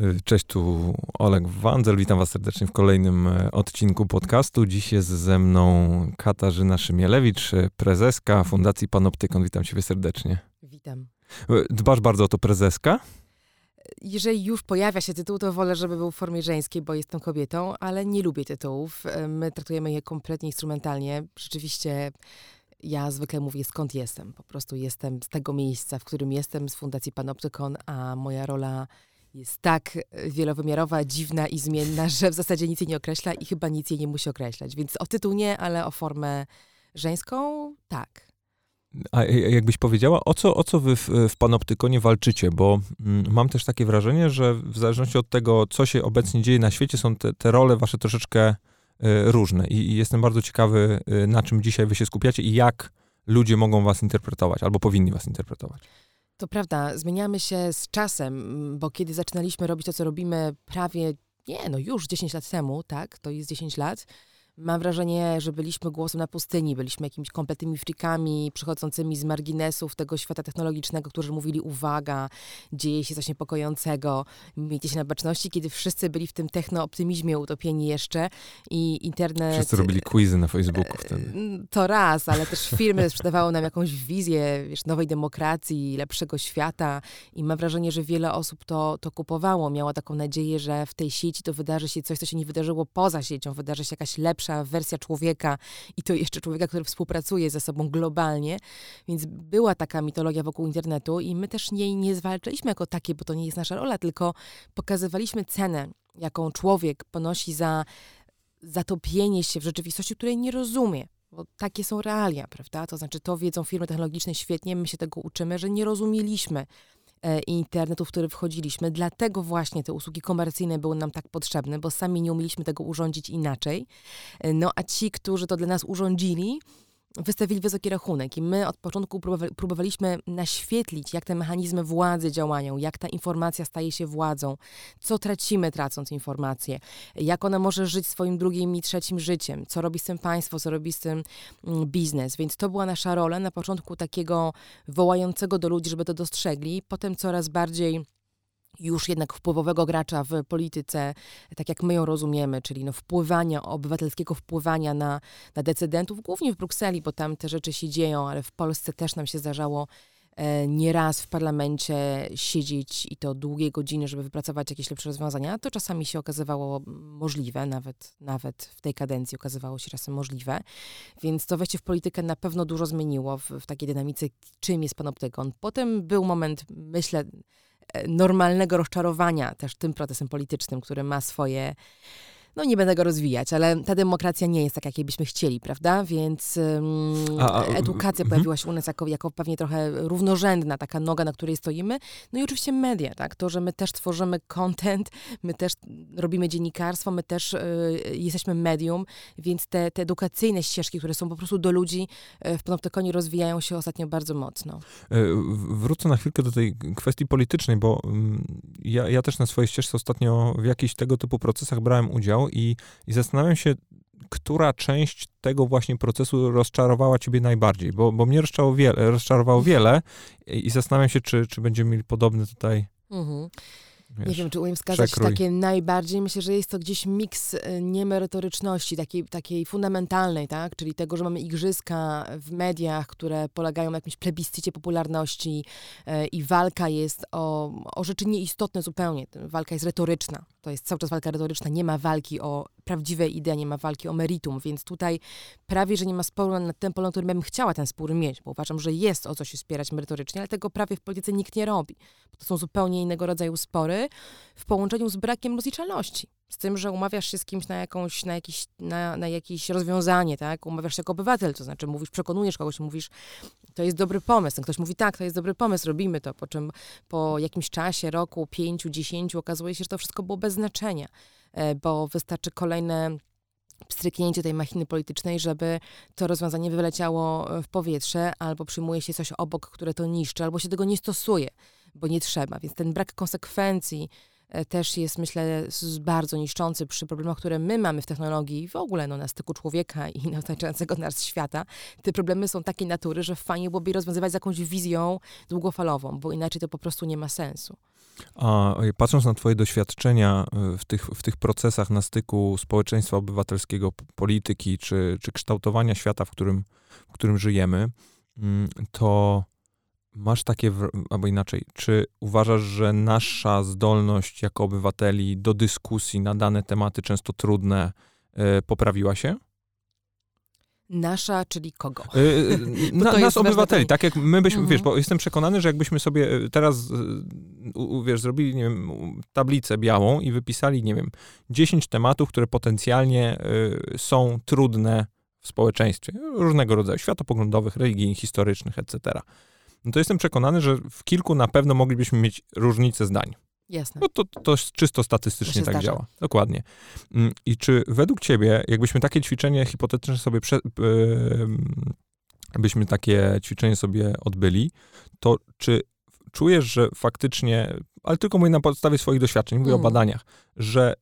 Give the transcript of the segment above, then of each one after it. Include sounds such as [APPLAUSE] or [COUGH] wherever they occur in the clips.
Y, Cześć, tu Oleg Wandel. Witam Was serdecznie w kolejnym e, odcinku podcastu. Dziś jest ze mną Katarzyna Szymielewicz, e, prezeska Fundacji Panoptykon. Witam Ciebie serdecznie. Witam. E, Dbasz bardzo o to prezeska? Jeżeli już pojawia się tytuł, to wolę, żeby był w formie żeńskiej, bo jestem kobietą, ale nie lubię tytułów. My traktujemy je kompletnie instrumentalnie. Rzeczywiście ja zwykle mówię skąd jestem. Po prostu jestem z tego miejsca, w którym jestem, z Fundacji Panoptykon, a moja rola jest tak e, wielowymiarowa, dziwna i zmienna, że w zasadzie nic jej nie określa i chyba nic jej nie musi określać. Więc o tytuł nie, ale o formę żeńską tak. A jakbyś powiedziała, o co, o co wy w, w Panoptykonie walczycie? Bo mm, mam też takie wrażenie, że w zależności od tego, co się obecnie dzieje na świecie, są te, te role wasze troszeczkę e, różne. I, I jestem bardzo ciekawy, e, na czym dzisiaj wy się skupiacie i jak ludzie mogą was interpretować, albo powinni was interpretować. To prawda, zmieniamy się z czasem, m, bo kiedy zaczynaliśmy robić to, co robimy prawie, nie, no już 10 lat temu, tak, to jest 10 lat, mam wrażenie, że byliśmy głosem na pustyni, byliśmy jakimiś kompletnymi frikami przychodzącymi z marginesów tego świata technologicznego, którzy mówili, uwaga, dzieje się coś niepokojącego, miejcie się na baczności, kiedy wszyscy byli w tym technooptymizmie utopieni jeszcze i internet... Wszyscy robili quizy na Facebooku wtedy. To raz, ale też firmy [LAUGHS] sprzedawały nam jakąś wizję wiesz, nowej demokracji, lepszego świata i mam wrażenie, że wiele osób to, to kupowało. Miało taką nadzieję, że w tej sieci to wydarzy się coś, co się nie wydarzyło poza siecią, wydarzy się jakaś lepsza wersja człowieka i to jeszcze człowieka, który współpracuje ze sobą globalnie. Więc była taka mitologia wokół internetu i my też jej nie zwalczaliśmy jako takie, bo to nie jest nasza rola, tylko pokazywaliśmy cenę, jaką człowiek ponosi za zatopienie się w rzeczywistości, której nie rozumie. Bo takie są realia, prawda? To znaczy, to wiedzą firmy technologiczne świetnie, my się tego uczymy, że nie rozumieliśmy e, internetu, w który wchodziliśmy. Dlatego właśnie te usługi komercyjne były nam tak potrzebne, bo sami nie umieliśmy tego urządzić inaczej. E, No a ci, którzy to dla nas urządzili, wystawili wysoki rachunek i my od początku próbowa- próbowaliśmy naświetlić, jak te mechanizmy władzy działają, jak ta informacja staje się władzą, co tracimy tracąc informację, jak ona może żyć swoim drugim i trzecim życiem, co robi z tym państwo, co robi z tym mm, biznes. Więc to była nasza rola na początku takiego wołającego do ludzi, żeby to dostrzegli, potem coraz bardziej już jednak wpływowego gracza w polityce, tak jak my ją rozumiemy, czyli no wpływania, obywatelskiego wpływania na, na decydentów, głównie w Brukseli, bo tam te rzeczy się dzieją, ale w Polsce też nam się zdarzało e, nieraz w parlamencie siedzieć i to długie godziny, żeby wypracować jakieś lepsze rozwiązania. To czasami się okazywało możliwe, nawet, nawet w tej kadencji okazywało się czasem możliwe. Więc to wejście w politykę na pewno dużo zmieniło w, w takiej dynamice, czym jest panoptykon. Potem był moment, myślę, normalnego rozczarowania też tym procesem politycznym, który ma swoje. No nie będę go rozwijać, ale ta demokracja nie jest tak, jakiej byśmy chcieli, prawda? Więc ym, A, a, edukacja mhm. pojawiła się u nas jako, jako pewnie trochę równorzędna taka noga, na której stoimy. No i oczywiście media, tak? To, że my też tworzymy content, my też robimy dziennikarstwo, my też y, jesteśmy medium, więc te, te edukacyjne ścieżki, które są po prostu do ludzi y, w Panoptykonie rozwijają się ostatnio bardzo mocno. E, Wrócę na chwilkę do tej kwestii politycznej, bo mm, ja, ja też na swojej ścieżce ostatnio w jakichś tego typu procesach brałem udział i, i zastanawiam się, która część tego właśnie procesu rozczarowała ciebie najbardziej, bo, bo mnie rozczarowało wiele, rozczarowało wiele i, i zastanawiam się, czy, czy będziemy mieli podobny tutaj, Mhm. Wiesz, Nie wiem, czy umiem wskazać przekrój. takie najbardziej. Myślę, że jest to gdzieś miks e, niemerytoryczności, takiej, takiej fundamentalnej, tak? Czyli tego, że mamy igrzyska w mediach, które polegają na jakimś plebiscycie popularności e, i walka jest o, o rzeczy nieistotne zupełnie. Walka jest retoryczna. To jest cały czas walka retoryczna. Nie ma walki o prawdziwe idee, nie ma walki o meritum, więc tutaj prawie, że nie ma sporu na ten polu, na którym bym chciała ten spór mieć, bo uważam, że jest o co się spierać merytorycznie, ale tego prawie w polityce nikt nie robi. To są zupełnie innego rodzaju spory w połączeniu z brakiem rozliczalności. Z tym, że umawiasz się z kimś na, jakąś, na, jakiś, na, na jakieś rozwiązanie, tak? Umawiasz się jako obywatel, to znaczy mówisz, przekonujesz kogoś, mówisz, to jest dobry pomysł. Ten ktoś mówi, tak, to jest dobry pomysł, robimy to. Po czym po jakimś czasie, roku, pięciu, dziesięciu, okazuje się, że to wszystko było bez znaczenia, e, bo wystarczy kolejne pstryknięcie tej machiny politycznej, żeby to rozwiązanie wyleciało e, w powietrze, albo przyjmuje się coś obok, które to niszczy, albo się tego nie stosuje, bo nie trzeba. Więc ten brak konsekwencji też jest, myślę, bardzo niszczący przy problemach, które my mamy w technologii w ogóle no, na styku człowieka i [LAUGHS] na otaczającego nas świata. Te problemy są takiej natury, że fajnie byłoby je rozwiązywać z jakąś wizją długofalową, bo inaczej to po prostu nie ma sensu. A patrząc na Twoje doświadczenia e, w tych, w tych procesach na styku społeczeństwa obywatelskiego, polityki czy, czy kształtowania świata, w którym, w którym żyjemy, mm, to masz takie, albo inaczej, czy uważasz, że nasza zdolność jako obywateli do dyskusji na dane tematy, często trudne, e, poprawiła się? Nasza, czyli kogo? [LAUGHS] Yy, na, nas obywateli, tak jak my byśmy, mhm. wiesz, bo jestem przekonany, że jakbyśmy sobie teraz, wiesz, zrobili, nie wiem, tablicę białą i wypisali, nie wiem, 10 tematów, które potencjalnie są trudne w społeczeństwie, różnego rodzaju, światopoglądowych, religijnych, historycznych, etc. No to jestem przekonany, że w kilku na pewno moglibyśmy mieć różnice zdań. Jasne. Bo to, to czysto statystycznie tak zdarza. działa. Dokładnie. Mm, I czy według ciebie, jakbyśmy takie ćwiczenie hipotetyczne sobie prze, byśmy takie ćwiczenie sobie odbyli, to czy czujesz, że faktycznie, ale tylko mówię na podstawie swoich doświadczeń, mówię mm. o badaniach, że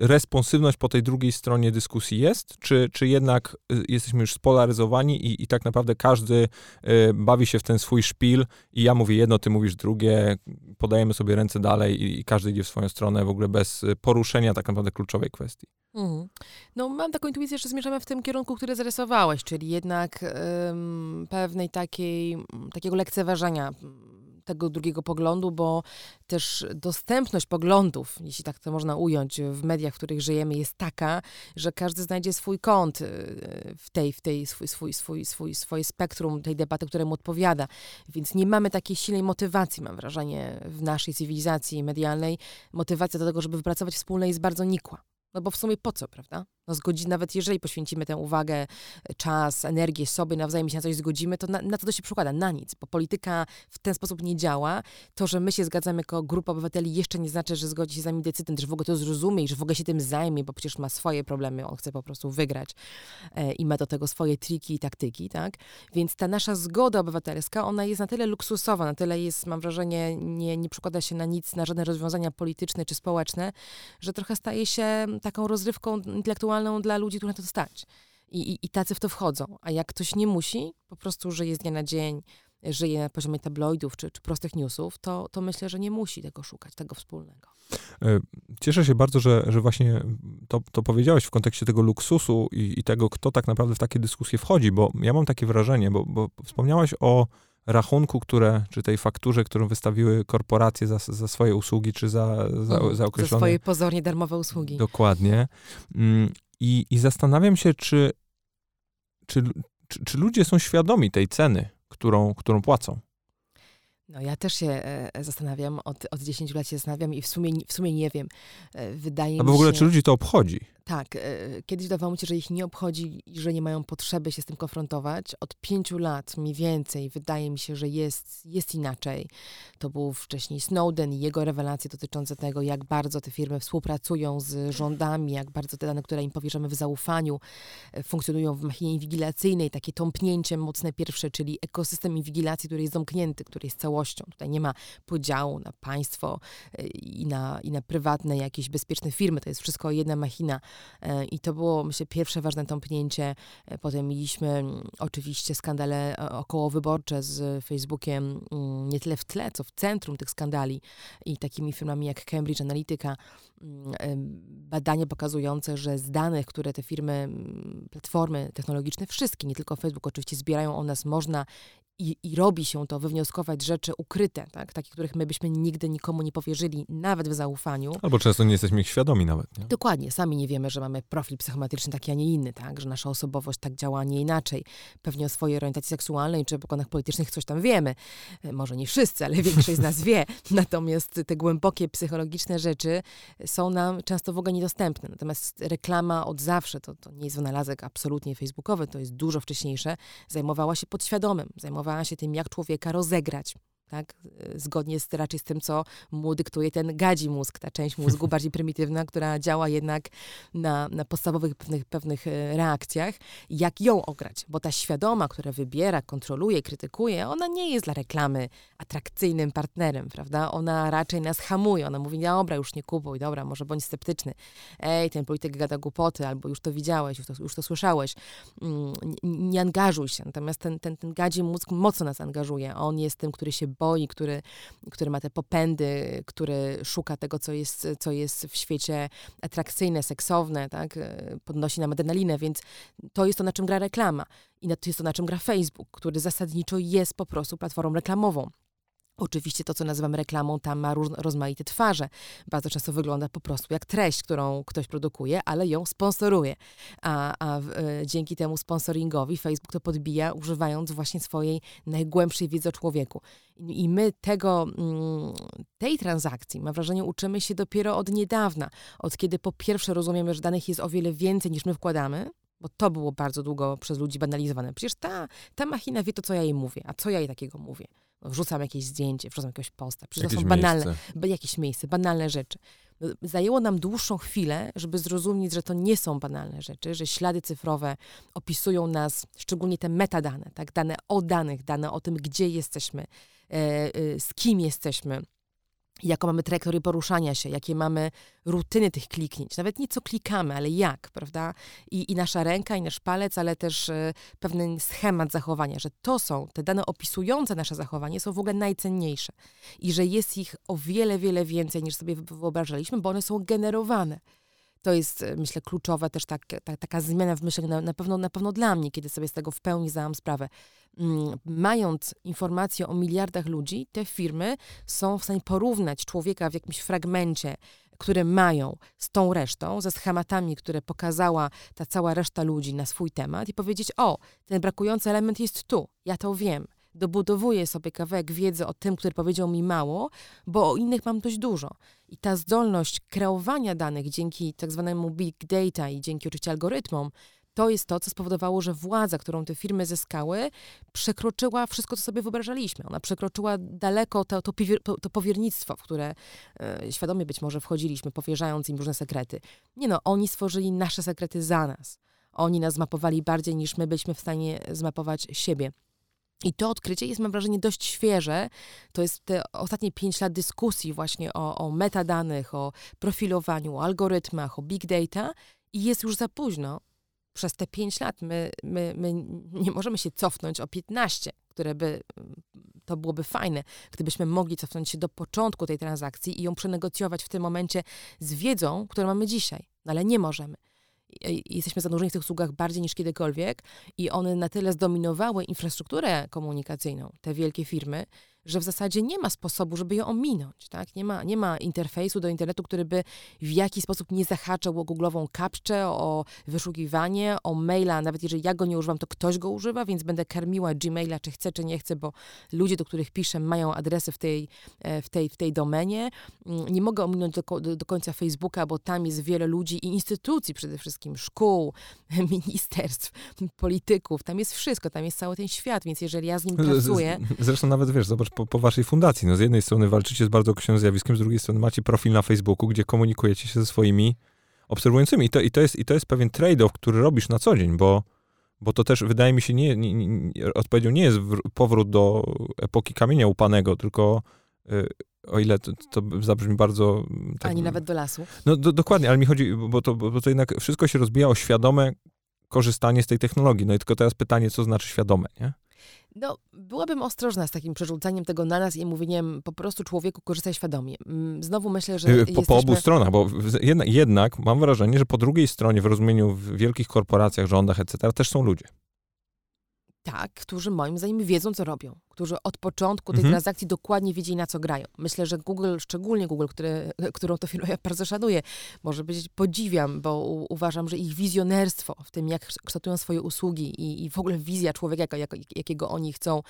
responsywność po tej drugiej stronie dyskusji jest, czy, czy jednak y, jesteśmy już spolaryzowani i, i tak naprawdę każdy y, bawi się w ten swój szpil i ja mówię jedno, ty mówisz drugie, podajemy sobie ręce dalej i, i każdy idzie w swoją stronę w ogóle bez poruszenia tak naprawdę kluczowej kwestii. Mhm. No mam taką intuicję, że zmierzamy w tym kierunku, który zarysowałeś, czyli jednak ym, pewnej takiej, takiego lekceważenia tego drugiego poglądu, bo też dostępność poglądów, jeśli tak to można ująć, w mediach, w których żyjemy, jest taka, że każdy znajdzie swój kąt y, w tej, w tej swój, swój, swój, swój, swoje spektrum tej debaty, któremu odpowiada. Więc nie mamy takiej silnej motywacji, mam wrażenie, w naszej cywilizacji medialnej. Motywacja do tego, żeby wypracować wspólne jest bardzo nikła. No bo w sumie po co, prawda? No zgodzi, nawet jeżeli poświęcimy tę uwagę, czas, energię sobie, nawzajem się na coś zgodzimy, to na, na to to się przykłada, na nic, bo polityka w ten sposób nie działa. To, że my się zgadzamy jako grupa obywateli jeszcze nie znaczy, że zgodzi się z nami decydent, że w ogóle to zrozumie i że w ogóle się tym zajmie, bo przecież ma swoje problemy, on chce po prostu wygrać e, i ma do tego swoje triki i taktyki, tak? Więc ta nasza zgoda obywatelska, ona jest na tyle luksusowa, na tyle jest, mam wrażenie, nie, nie przekłada się na nic, na żadne rozwiązania polityczne czy społeczne, że trochę staje się taką rozrywką intelektualną dla ludzi, których na to stać. I, i, I tacy w to wchodzą. A jak ktoś nie musi, po prostu żyje z dnia na dzień, żyje na poziomie tabloidów czy, czy prostych newsów, to, to myślę, że nie musi tego szukać, tego wspólnego. E, cieszę się bardzo, że, że właśnie to, to powiedziałeś w kontekście tego luksusu i, i tego, kto tak naprawdę w takie dyskusje wchodzi, bo ja mam takie wrażenie, bo, bo wspomniałaś o rachunku, które, czy tej fakturze, którą wystawiły korporacje za, za swoje usługi, czy za, za, mm, za określone... Za swoje pozornie darmowe usługi. Dokładnie. I, i zastanawiam się, czy, czy, czy, czy ludzie są świadomi tej ceny, którą, którą płacą. No ja też się e, e zastanawiam, od, od 10 lat się zastanawiam i w sumie, w sumie nie wiem. E, wydaje A mi w ogóle się... czy ludzi to obchodzi? Tak, e, kiedyś wydawało mi się, że ich nie obchodzi i że nie mają potrzeby się z tym konfrontować. Od pięciu lat mniej więcej wydaje mi się, że jest, jest inaczej. To był wcześniej Snowden i jego rewelacje dotyczące tego, jak bardzo te firmy współpracują z rządami, jak bardzo te dane, które im powierzamy w zaufaniu, e, funkcjonują w machinie inwigilacyjnej. Takie tąpnięcie mocne pierwsze, czyli ekosystem inwigilacji, który jest zamknięty, który jest całością. Tutaj nie ma podziału na państwo e, i na, i na prywatne jakieś bezpieczne firmy. To jest wszystko jedna machina I to było, myślę, pierwsze ważne tąpnięcie. E, potem mieliśmy mm, oczywiście skandale e, okołowyborcze z Facebookiem, mm, nie tyle w tle, co w centrum tych skandali i takimi firmami jak Cambridge Analytica. Mm, badanie pokazujące, że z danych, które te firmy, platformy technologiczne, wszystkie, nie tylko Facebook oczywiście, zbierają o nas, można i, i, robi się to, wywnioskować rzeczy ukryte, tak? takie, których my byśmy nigdy nikomu nie powierzyli, nawet w zaufaniu. Albo często nie jesteśmy ich świadomi nawet. Nie? Dokładnie, sami nie wiemy, że mamy profil psychometryczny taki, a nie inny, tak? że nasza osobowość tak działa, a nie inaczej. Pewnie o swojej orientacji seksualnej czy pokonach politycznych coś tam wiemy. E, może nie wszyscy, ale [LAUGHS] większość z nas wie. Natomiast te głębokie psychologiczne rzeczy są nam często w ogóle niedostępne. Natomiast reklama od zawsze, to, to nie jest wynalazek absolutnie facebookowy, to jest dużo wcześniejsze, zajmowała się podświadomym, zajmowała zajmowała się tym, jak człowieka rozegrać. Tak? Zgodnie z, raczej z tym, co mu dyktuje ten gadzi mózg, ta część mózgu [LAUGHS] bardziej prymitywna, która działa jednak na, na podstawowych pewnych, pewnych e, reakcjach. Jak ją ograć? Bo ta świadoma, która wybiera, kontroluje, krytykuje, ona nie jest dla reklamy atrakcyjnym partnerem, prawda? Ona raczej nas hamuje. Ona mówi, dobra, już nie kupuj, dobra, może bądź sceptyczny. Ej, ten polityk gada głupoty, albo już to widziałeś, już to, już to słyszałeś. Mm, nie angażuj się. Natomiast ten, ten, ten gadzi mózg mocno nas angażuje. On jest tym, który się boi, który, który ma te popędy, który szuka tego, co jest, co jest w świecie atrakcyjne, seksowne, tak? podnosi nam adrenalinę, więc to jest to, na czym gra reklama. I to jest to, na czym gra Facebook, który zasadniczo jest po prostu platformą reklamową. Oczywiście to, co nazywamy reklamą, tam ma rozmaite twarze. Bardzo często wygląda po prostu jak treść, którą ktoś produkuje, ale ją sponsoruje. A, a e, dzięki temu sponsoringowi Facebook to podbija, używając właśnie swojej najgłębszej wiedzy o człowieku. I, i my tego, mm, tej transakcji, mam wrażenie, uczymy się dopiero od niedawna. Od kiedy po pierwsze rozumiemy, że danych jest o wiele więcej niż my wkładamy, bo to było bardzo długo przez ludzi banalizowane. Przecież ta, ta machina wie to, co ja jej mówię, a co ja jej takiego mówię wrzucam jakieś zdjęcie, wrzucam jakiegoś posta. Przecież to są banalne, miejsce. jakieś miejsce, banalne rzeczy. Zajęło nam dłuższą chwilę, żeby zrozumieć, że to nie są banalne rzeczy, że ślady cyfrowe opisują nas, szczególnie te metadane, tak? dane o danych, dane o tym, gdzie jesteśmy, e, e, z kim jesteśmy, jaką mamy trajektorię poruszania się, jakie mamy rutyny tych kliknięć. Nawet nie co klikamy, ale jak, prawda? I, i nasza ręka, i nasz palec, ale też y, pewien schemat zachowania, że to są, te dane opisujące nasze zachowanie są w ogóle najcenniejsze. I że jest ich o wiele, wiele więcej niż sobie wyobrażaliśmy, bo one są generowane. To jest, e, myślę, kluczowa też tak, ta, taka zmiana w myśleniu, na, na, pewno, na pewno dla mnie, kiedy sobie z tego w pełni zdałam sprawę. Mm, mając informacje o miliardach ludzi, te firmy są w stanie porównać człowieka w jakimś fragmencie, które mają z tą resztą, ze schematami, które pokazała ta cała reszta ludzi na swój temat i powiedzieć: O, ten brakujący element jest tu, ja to wiem dobudowuję sobie kawałek wiedzy o tym, który powiedział mi mało, bo o innych mam dość dużo. I ta zdolność kreowania danych dzięki tak zwanemu big data i dzięki oczywiście algorytmom, to jest to, co spowodowało, że władza, którą te firmy zyskały, przekroczyła wszystko, co sobie wyobrażaliśmy. Ona przekroczyła daleko to, to, to powiernictwo, w które e, świadomie być może wchodziliśmy, powierzając im różne sekrety. Nie no, oni stworzyli nasze sekrety za nas. Oni nas zmapowali bardziej niż my byliśmy w stanie zmapować siebie. I to odkrycie jest, mam wrażenie, dość świeże. To jest te ostatnie pięć lat dyskusji właśnie o, o metadanych, o profilowaniu, o algorytmach, o big data i jest już za późno. Przez te pięć lat my, my, my nie możemy się cofnąć o 15, które by, to byłoby fajne, gdybyśmy mogli cofnąć się do początku tej transakcji i ją przenegocjować w tym momencie z wiedzą, którą mamy dzisiaj. No ale nie możemy jesteśmy zanurzeni w tych usługach bardziej niż kiedykolwiek i one na tyle zdominowały infrastrukturę komunikacyjną, te wielkie firmy, że w zasadzie nie ma sposobu, żeby ją ominąć. Tak? Nie, ma, nie ma interfejsu do internetu, który by w jakiś sposób nie zahaczał o googlową kapczę, o wyszukiwanie, o maila. Nawet jeżeli ja go nie używam, to ktoś go używa, więc będę karmiła Gmaila, czy chcę, czy nie chcę, bo ludzie, do których piszę, mają adresy w tej, e, w tej, w tej domenie. Mm, nie mogę ominąć do, do, do końca Facebooka, bo tam jest wiele ludzi i instytucji przede wszystkim, szkół, [LAUGHS] ministerstw, polityków. Tam jest wszystko, tam jest cały ten świat, więc jeżeli ja z nim pracuję... Zresztą nawet, wiesz, zobacz, po, po, waszej fundacji. No z jednej strony walczycie z bardzo określonym zjawiskiem, z drugiej strony macie profil na Facebooku, gdzie komunikujecie się ze swoimi obserwującymi. I to, i to, jest, i to jest pewien trade-off, który robisz na co dzień, bo, bo to też wydaje mi się, nie, nie, nie odpowiedzią nie jest powrót do epoki kamienia upanego, tylko y, o ile to, to zabrzmi bardzo... Tak, Ani nawet do lasu. No do, dokładnie, ale mi chodzi, bo to, bo to jednak wszystko się rozbija o świadome korzystanie z tej technologii. No i tylko teraz pytanie, co znaczy świadome, nie? No, byłabym ostrożna z takim przerzucaniem tego na nas i mówieniem po prostu człowieku korzystaj świadomie. Mm, znowu myślę, że. Po, jesteśmy... po obu stronach, bo jednak, jednak mam wrażenie, że po drugiej stronie, w rozumieniu w wielkich korporacjach, rządach, etc., też są ludzie. Tak, którzy moim zdaniem wiedzą, co robią którzy od początku tej mhm. transakcji dokładnie wiedzieli, na co grają. Myślę, że Google, szczególnie Google, który, [LAUGHS] którą to firmę ja bardzo szanuję, może być podziwiam, bo u, uważam, że ich wizjonerstwo w tym, jak kształtują swoje usługi i, i w ogóle wizja człowieka, jak, jakiego oni chcą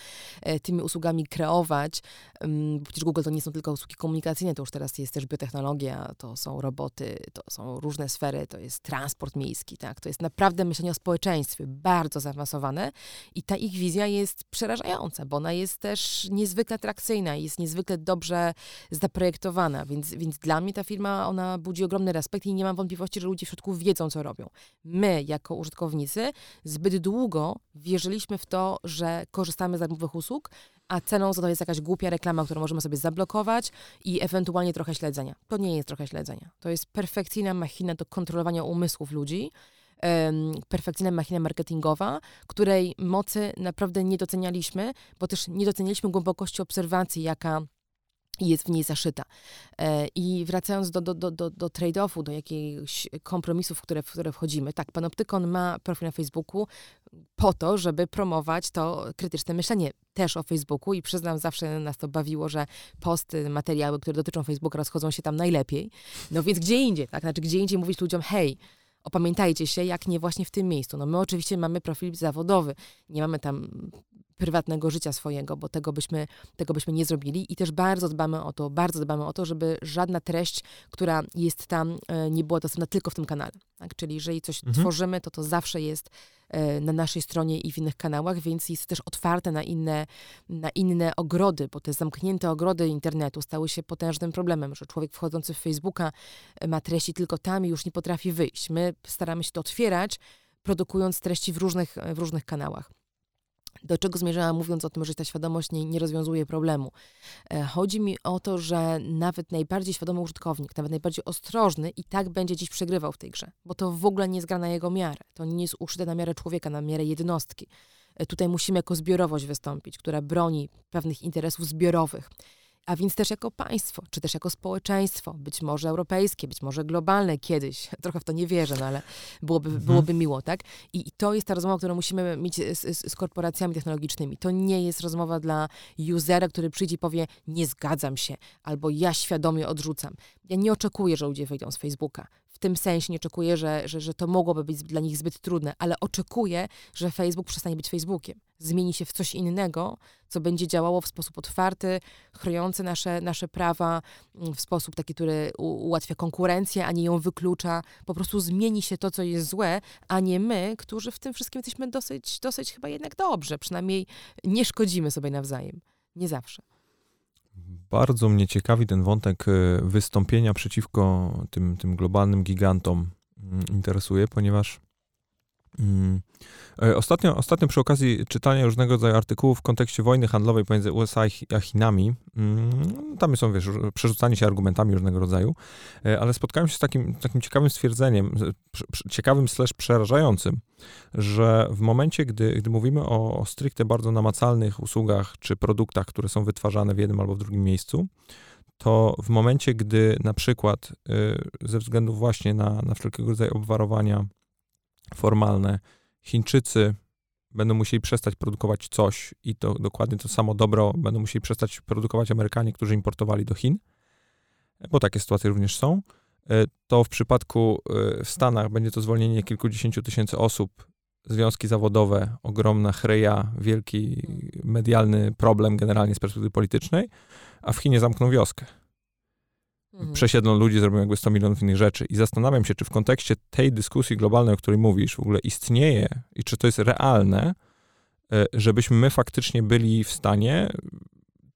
e, tymi usługami kreować, um, bo przecież Google to nie są tylko usługi komunikacyjne, to już teraz jest też biotechnologia, to są roboty, to są różne sfery, to jest transport miejski, tak? To jest naprawdę myślenie o społeczeństwie bardzo zaawansowane i ta ich wizja jest przerażająca, bo ona jest też niezwykle atrakcyjna, jest niezwykle dobrze zaprojektowana, więc, więc dla mnie ta firma, ona budzi ogromny respekt i nie mam wątpliwości, że ludzie w środku wiedzą, co robią. My, jako użytkownicy, zbyt długo wierzyliśmy w to, że korzystamy z darmowych usług, a ceną za to jest jakaś głupia reklama, którą możemy sobie zablokować i ewentualnie trochę śledzenia. To nie jest trochę śledzenia. To jest perfekcyjna machina do kontrolowania umysłów ludzi, perfekcyjna machina marketingowa, której mocy naprawdę nie docenialiśmy, bo też nie docenialiśmy głębokości obserwacji, jaka jest w niej zaszyta. E, I wracając do, do, do, do, trade-offu, do jakichś kompromisów, w które, w które wchodzimy. Tak, Panoptykon ma profil na Facebooku po to, żeby promować to krytyczne myślenie też o Facebooku i przyznam, zawsze nas to bawiło, że posty, materiały, które dotyczą Facebooka rozchodzą się tam najlepiej. No więc gdzie indziej, tak? Znaczy gdzie indziej mówić ludziom, hej, opamiętajcie się, jak nie właśnie w tym miejscu. No my oczywiście mamy profil zawodowy, nie mamy tam prywatnego życia swojego, bo tego byśmy, tego byśmy nie zrobili i też bardzo dbamy o to, bardzo dbamy o to, żeby żadna treść, która jest tam, e, nie była dostępna tylko w tym kanale. Tak? Czyli jeżeli coś mhm. tworzymy, to to zawsze jest na naszej stronie i w innych kanałach, więc jest też otwarte na inne, na inne ogrody, bo te zamknięte ogrody internetu stały się potężnym problemem, że człowiek wchodzący w Facebooka e, ma treści tylko tam i już nie potrafi wyjść. My staramy się to otwierać, produkując treści w różnych, w różnych kanałach. Do czego zmierzałam mówiąc o tym, że ta świadomość nie, nie rozwiązuje problemu? E, chodzi mi o to, że nawet najbardziej świadomy użytkownik, nawet najbardziej ostrożny i tak będzie dziś przegrywał w tej grze, bo to w ogóle nie jest gra na jego miarę. To nie jest uszyte na miarę człowieka, na miarę jednostki. E, tutaj musimy jako zbiorowość wystąpić, która broni pewnych interesów zbiorowych a więc też jako państwo, czy też jako społeczeństwo, być może europejskie, być może globalne kiedyś. [LAUGHS] Trochę w to nie wierzę, no ale byłoby, mhm. byłoby miło, tak? I, I, to jest ta rozmowa, którą musimy mieć z, z, z, korporacjami technologicznymi. To nie jest rozmowa dla usera, który przyjdzie i powie, nie zgadzam się, albo ja świadomie odrzucam. Ja nie oczekuję, że ludzie wyjdą z Facebooka tym sensie nie oczekuję, że, że, że to mogłoby być dla nich zbyt trudne, ale oczekuję, że Facebook przestanie być Facebookiem. Zmieni się w coś innego, co będzie działało w sposób otwarty, chroniący nasze, nasze prawa, mm, w sposób taki, który ułatwia konkurencję, a nie ją wyklucza. Po prostu zmieni się to, co jest złe, a nie my, którzy w tym wszystkim jesteśmy dosyć, dosyć chyba jednak dobrze. Przynajmniej nie szkodzimy sobie nawzajem. Nie zawsze. Bardzo mnie ciekawi ten wątek y, wystąpienia przeciwko tym, tym globalnym gigantom mm, interesuje, ponieważ mm, e, Ostatnio, ostatnio przy okazji czytania różnego rodzaju artykułów w kontekście wojny handlowej pomiędzy USA a Chinami, mm, tam są, wiesz, przerzucanie się argumentami różnego rodzaju, e, ale spotkałem się z takim, takim ciekawym stwierdzeniem, ciekawym slash przerażającym, że w momencie, gdy, gdy mówimy o, o stricte bardzo namacalnych usługach czy produktach, które są wytwarzane w jednym albo w drugim miejscu, to w momencie, gdy na przykład y, ze względu właśnie na, na wszelkiego rodzaju obwarowania formalne, Chińczycy będą musieli przestać produkować coś i to dokładnie to samo dobro będą musieli przestać produkować Amerykanie, którzy importowali do Chin, bo takie sytuacje również są, E, to w przypadku e, w Stanach będzie to zwolnienie kilkudziesięciu tysięcy osób, związki zawodowe, ogromna chreja, wielki medialny problem generalnie z perspektywy politycznej, a w Chinie zamkną wioskę. Mhm. Przesiedlą ludzi, zrobią jakby 100 milionów innych rzeczy. I zastanawiam się, czy w kontekście tej dyskusji globalnej, o której mówisz, w ogóle istnieje i czy to jest realne, e, żebyśmy my faktycznie byli w stanie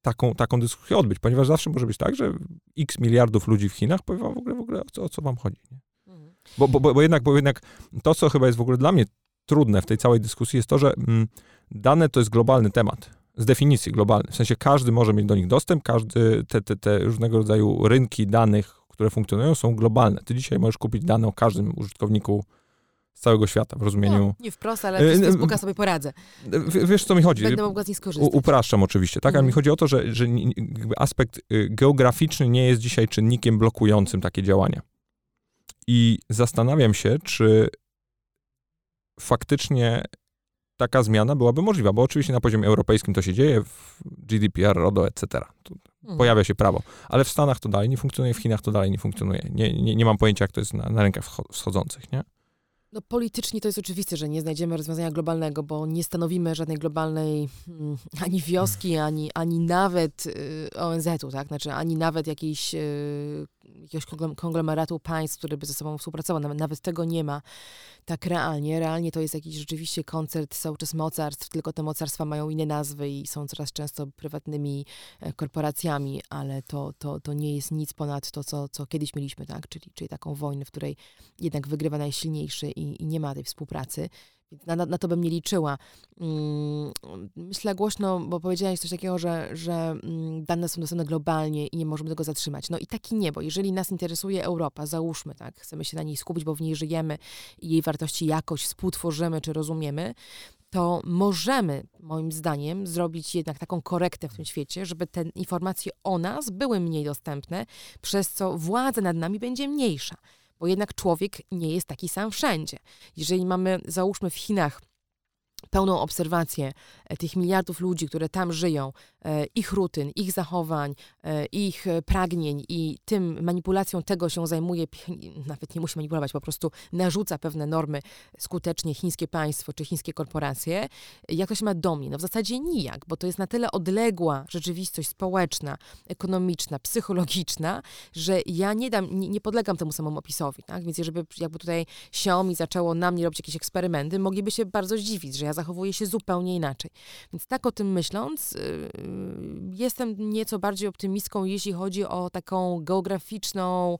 taką, taką dyskusję odbyć, ponieważ zawsze może być tak, że x miliardów ludzi w Chinach powie wam w ogóle, w ogóle o, co, o co wam chodzi. Nie? Mhm. Bo, bo, bo, jednak, bo jednak to, co chyba jest w ogóle dla mnie trudne w tej całej dyskusji, jest to, że mm, dane to jest globalny temat. Z definicji globalny. W sensie każdy może mieć do nich dostęp, każdy, te, te, te różnego rodzaju rynki danych, które funkcjonują, są globalne. Ty dzisiaj możesz kupić dane o każdym użytkowniku z całego świata w rozumieniu. No, nie wprost, ale z Facebooka sobie poradzę. W, wiesz, co mi chodzi? Będę mogła z nich skorzystać. U, upraszczam oczywiście, tak? Ale mi mhm. chodzi o to, że, że aspekt y, geograficzny nie jest dzisiaj czynnikiem blokującym takie działania. I zastanawiam się, czy faktycznie taka zmiana byłaby możliwa, bo oczywiście na poziomie europejskim to się dzieje, w GDPR, RODO, etc. Mhm. Pojawia się prawo, ale w Stanach to dalej nie funkcjonuje, w Chinach to dalej nie funkcjonuje. Nie, nie, nie mam pojęcia, jak to jest na, na rynkach wschodzących, nie? No politycznie to jest oczywiste, że nie znajdziemy rozwiązania globalnego, bo nie stanowimy żadnej globalnej hmm, ani wioski, ani, ani nawet y, ONZ-u, tak? Znaczy ani nawet jakiejś y, jakiegoś konglomeratu państw, który by ze sobą współpracował. Nawet, nawet tego nie ma tak realnie. Realnie to jest jakiś rzeczywiście koncert cały czas mocarstw, tylko te mocarstwa mają inne nazwy i są coraz często prywatnymi e, korporacjami, ale to, to, to nie jest nic ponad to, co, co kiedyś mieliśmy, tak? czyli, czyli taką wojnę, w której jednak wygrywa najsilniejszy i, i nie ma tej współpracy. Na, na, na, to bym nie liczyła. Mm, myślę głośno, bo powiedziałeś coś takiego, że, że mm, dane są dostępne globalnie i nie możemy tego zatrzymać. No i taki nie, bo jeżeli nas interesuje Europa, załóżmy, tak, chcemy się na niej skupić, bo w niej żyjemy i jej wartości jakoś współtworzymy czy rozumiemy, to możemy, moim zdaniem, zrobić jednak taką korektę w tym świecie, żeby te informacje o nas były mniej dostępne, przez co władza nad nami będzie mniejsza bo jednak człowiek nie jest taki sam wszędzie. Jeżeli mamy, załóżmy w Chinach, pełną obserwację e, tych miliardów ludzi, które tam żyją, e, ich rutyn, ich zachowań, e, ich pragnień i tym manipulacją tego się zajmuje, nawet nie musi manipulować, po prostu narzuca pewne normy skutecznie chińskie państwo czy chińskie korporacje, jak to się ma do mnie? No w zasadzie nijak, bo to jest na tyle odległa rzeczywistość społeczna, ekonomiczna, psychologiczna, że ja nie dam, nie, nie podlegam temu samemu opisowi, tak? Więc jeżeli jakby tutaj Xiaomi zaczęło na mnie robić jakieś eksperymenty, mogliby się bardzo zdziwić, że ja zachowuję się zupełnie inaczej. Więc tak o tym myśląc, yy, jestem nieco bardziej optymistką, jeśli chodzi o taką geograficzną,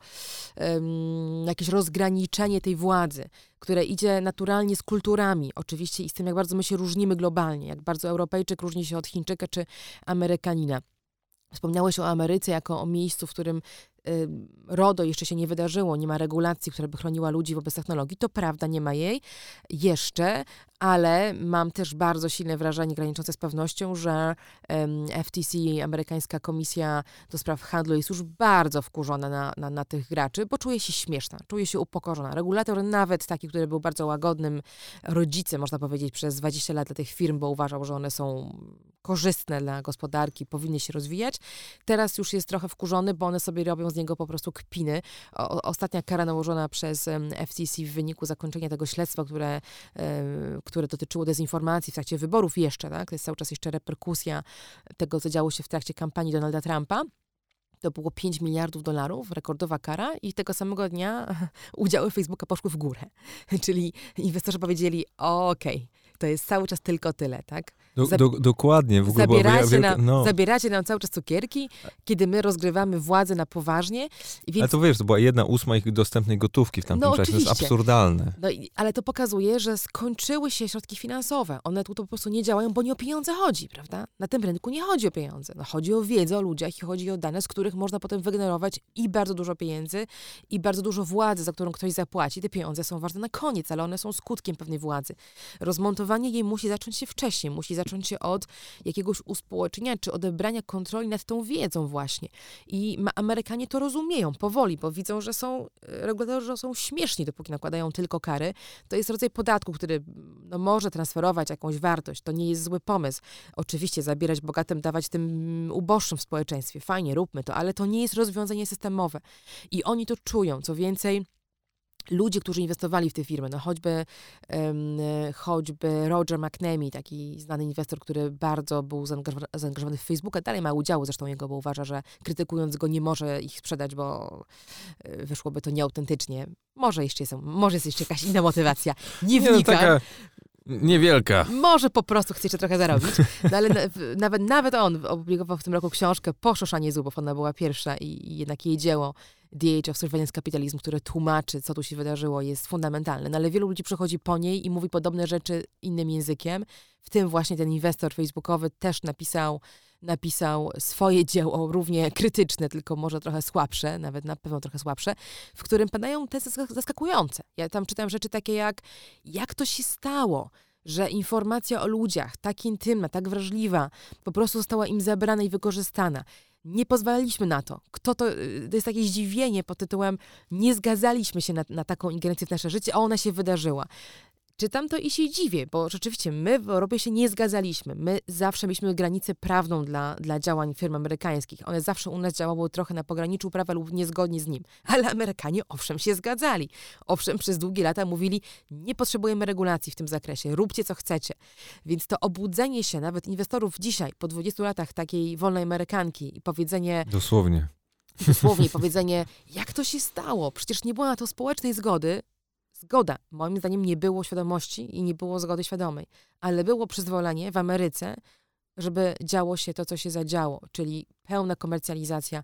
jakieś rozgraniczenie tej władzy, które idzie naturalnie z kulturami, oczywiście, i z tym, jak bardzo my się różnimy globalnie, jak bardzo Europejczyk różni się od Chińczyka czy Amerykanina. Wspomniałeś o Ameryce jako o miejscu, w którym RODO jeszcze się nie wydarzyło, nie ma regulacji, która by chroniła ludzi wobec technologii. To prawda, nie ma jej jeszcze, ale mam też bardzo silne wrażenie graniczące z pewnością, że FTC, amerykańska komisja do spraw handlu, jest już bardzo wkurzona na, na, na tych graczy, bo czuje się śmieszna, czuje się upokorzona. Regulator, nawet taki, który był bardzo łagodnym rodzicem, można powiedzieć, przez 20 lat dla tych firm, bo uważał, że one są korzystne dla gospodarki, powinny się rozwijać, teraz już jest trochę wkurzony, bo one sobie robią z niego po prostu kpiny. O, ostatnia kara nałożona przez FTC w wyniku zakończenia tego śledztwa, które, które dotyczyło dezinformacji w trakcie wyborów jeszcze, tak? To jest cały czas jeszcze reperkusja tego, co działo się w trakcie kampanii Donalda Trumpa. To było 5 miliardów dolarów, rekordowa kara, i tego samego dnia [LAUGHS] udziały Facebooka poszły w górę. Czyli inwestorzy powiedzieli: okej, okay, to jest cały czas tylko tyle, tak? Do, do, dokładnie. W ogóle zabieracie, wielka, nam, no. zabieracie nam cały czas cukierki, kiedy my rozgrywamy władzę na poważnie. Więc... Ale to wiesz, to była jedna ósma ich dostępnej gotówki w tamtym no, czasie. Oczywiście. To jest absurdalne. No, ale to pokazuje, że skończyły się środki finansowe. One tu po prostu nie działają, bo nie o pieniądze chodzi, prawda? Na tym rynku nie chodzi o pieniądze. No, chodzi o wiedzę o ludziach i chodzi o dane, z których można potem wygenerować i bardzo dużo pieniędzy, i bardzo dużo władzy, za którą ktoś zapłaci. Te pieniądze są ważne na koniec, ale one są skutkiem pewnej władzy. Rozmontowanie jej musi zacząć się wcześniej, musi zacząć się od jakiegoś uspołecznienia czy odebrania kontroli nad tą wiedzą właśnie. I Amerykanie to rozumieją powoli, bo widzą, że są, e, regulatorzy są śmieszni, dopóki nakładają tylko kary. To jest rodzaj podatku, który no, może transferować jakąś wartość. To nie jest zły pomysł. Oczywiście zabierać bogatym, dawać tym uboższym w społeczeństwie. Fajnie, róbmy to, ale to nie jest rozwiązanie systemowe. I oni to czują. Co więcej, ludzie, którzy inwestowali w te firmy, no choćby, um, choćby Roger McNamee, taki znany inwestor, który bardzo był zaangażowany w Facebooka, dalej ma udział zresztą jego, bo uważa, że krytykując go nie może ich sprzedać, bo e, wyszłoby to nieautentycznie. Może jeszcze jest, może jest jeszcze jakaś inna motywacja. Nie wnikam. No, Niewielka. Może po prostu chce jeszcze trochę zarobić. [LAUGHS] No ale nawet, nawet on opublikował w tym roku książkę Poszoszanie zubów. Ona była pierwsza i, i jednak jej dzieło The Age of Surveillance Capitalism, które tłumaczy, co tu się wydarzyło, jest fundamentalne. No ale wielu ludzi przychodzi po niej i mówi podobne rzeczy innym językiem. W tym właśnie ten inwestor facebookowy też napisał napisał swoje dzieło, równie krytyczne, tylko może trochę słabsze, nawet na pewno trochę słabsze, w którym padają te zaskakujące. Ja tam czytam rzeczy takie jak, jak to się stało, że informacja o ludziach, tak intymna, tak wrażliwa, po prostu została im zabrana i wykorzystana. Nie pozwalaliśmy na to. Kto to, y, to jest takie zdziwienie pod tytułem nie zgadzaliśmy się na, na taką ingerencję w nasze życie, a ona się wydarzyła czytam to i się dziwię, bo rzeczywiście my w Europie się nie zgadzaliśmy. My zawsze mieliśmy granicę prawną dla, dla działań firm amerykańskich. One zawsze u nas działały trochę na pograniczu prawa lub niezgodnie z nim. [LAUGHS] Ale Amerykanie owszem się zgadzali. Owszem przez długie lata mówili, nie potrzebujemy regulacji w tym zakresie, róbcie co chcecie. Więc to obudzenie się nawet inwestorów dzisiaj, po 20 latach takiej wolnej Amerykanki i powiedzenie... Dosłownie dosłownie [LAUGHS] powiedzenie, jak to się stało? Przecież nie było na to społecznej zgody. Zgoda, moim zdaniem, nie było świadomości i nie było zgody świadomej, ale było przyzwolenie w Ameryce, żeby działo się to, co się zadziało, czyli pełna komercjalizacja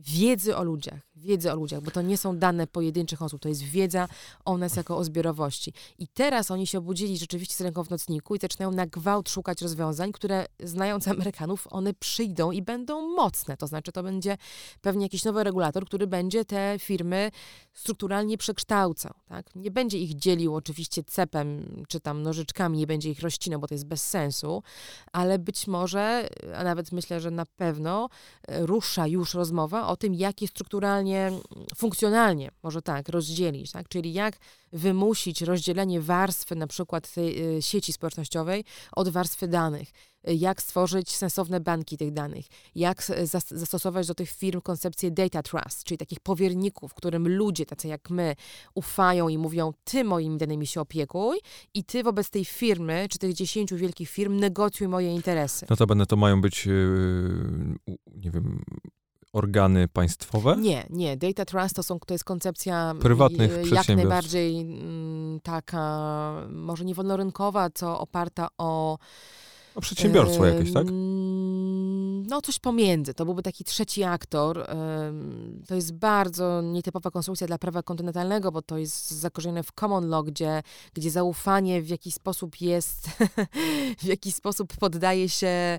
wiedzy o ludziach, wiedzy o ludziach, bo to nie są dane pojedynczych osób, to jest wiedza o nas jako o zbiorowości. I teraz oni się obudzili rzeczywiście z ręką w nocniku i zaczynają na gwałt szukać rozwiązań, które znając Amerykanów, one przyjdą i będą mocne. To znaczy, to będzie pewnie jakiś nowy regulator, który będzie te firmy strukturalnie przekształcał. Tak? Nie będzie ich dzielił oczywiście cepem czy tam nożyczkami, nie będzie ich rozcinał, bo to jest bez sensu, ale być może, a nawet myślę, że na pewno e, rusza już rozmowa o tym, jak je strukturalnie, funkcjonalnie, może tak, rozdzielić, tak? czyli jak wymusić rozdzielenie warstwy na przykład tej y, sieci społecznościowej od warstwy danych, jak stworzyć sensowne banki tych danych, jak zastosować do tych firm koncepcję data trust, czyli takich powierników, którym ludzie, tacy jak my, ufają i mówią, ty moimi danymi się opiekuj i ty wobec tej firmy, czy tych dziesięciu wielkich firm negocjuj moje interesy. Notabene to mają być, yy, nie wiem, organy państwowe? Nie, nie. Data trust to, są, to jest koncepcja prywatnych jak najbardziej mm, taka, może nie wolnorynkowa, co oparta o no, przedsiębiorstwo jakieś, tak? No, coś pomiędzy. To byłby taki trzeci aktor. To jest bardzo nietypowa konstrukcja dla prawa kontynentalnego, bo to jest zakorzenione w common law, gdzie, gdzie zaufanie w jakiś sposób jest, [LAUGHS] w jakiś sposób poddaje się,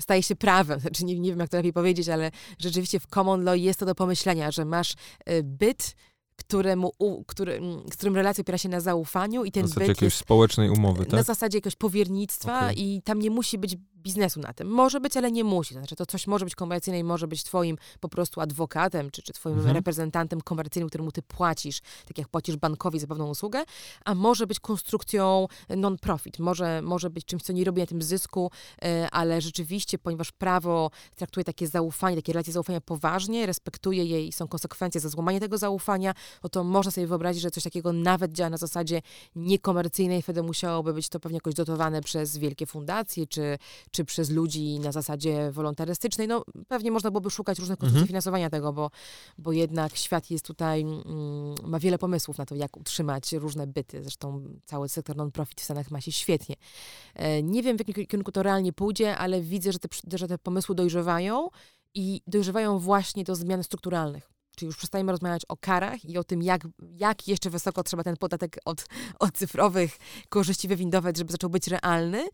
staje się prawem. Znaczy, nie, nie wiem, jak to lepiej powiedzieć, ale rzeczywiście w common law jest to do pomyślenia, że masz e, byt, któremu, u, który, z którym relacja opiera się na zaufaniu i ten na zasadzie jakiejś społecznej umowy, tak? Na zasadzie jakiegoś powiernictwa okay. i tam nie musi być biznesu na tym. Może być, ale nie musi. To znaczy, to coś może być komercyjne i może być twoim po prostu adwokatem, czy, czy twoim mhm. reprezentantem komercyjnym, któremu ty płacisz, tak jak płacisz bankowi za pewną usługę, a może być konstrukcją non-profit. Może, może być czymś, co nie robi na tym zysku, e, ale rzeczywiście, ponieważ prawo traktuje takie zaufanie, takie relacje zaufania poważnie, respektuje je i są konsekwencje za złamanie tego zaufania, no to można sobie wyobrazić, że coś takiego nawet działa na zasadzie niekomercyjnej, wtedy musiałoby być to pewnie jakoś dotowane przez wielkie fundacje, czy, czy przez ludzi na zasadzie wolontarystycznej. No pewnie można byłoby szukać różnych konstrukcji mhm. finansowania tego, bo, bo jednak świat jest tutaj, mm, ma wiele pomysłów na to, jak utrzymać różne byty. Zresztą cały sektor non-profit w Stanach ma się świetnie. E, nie wiem, w jakim kierunku to realnie pójdzie, ale widzę, że te, że te pomysły dojrzewają i dojrzewają właśnie do zmian strukturalnych. Czyli już przestajemy rozmawiać o karach i o tym, jak, jak jeszcze wysoko trzeba ten podatek od, od cyfrowych korzyści wywindować, żeby zaczął być realny.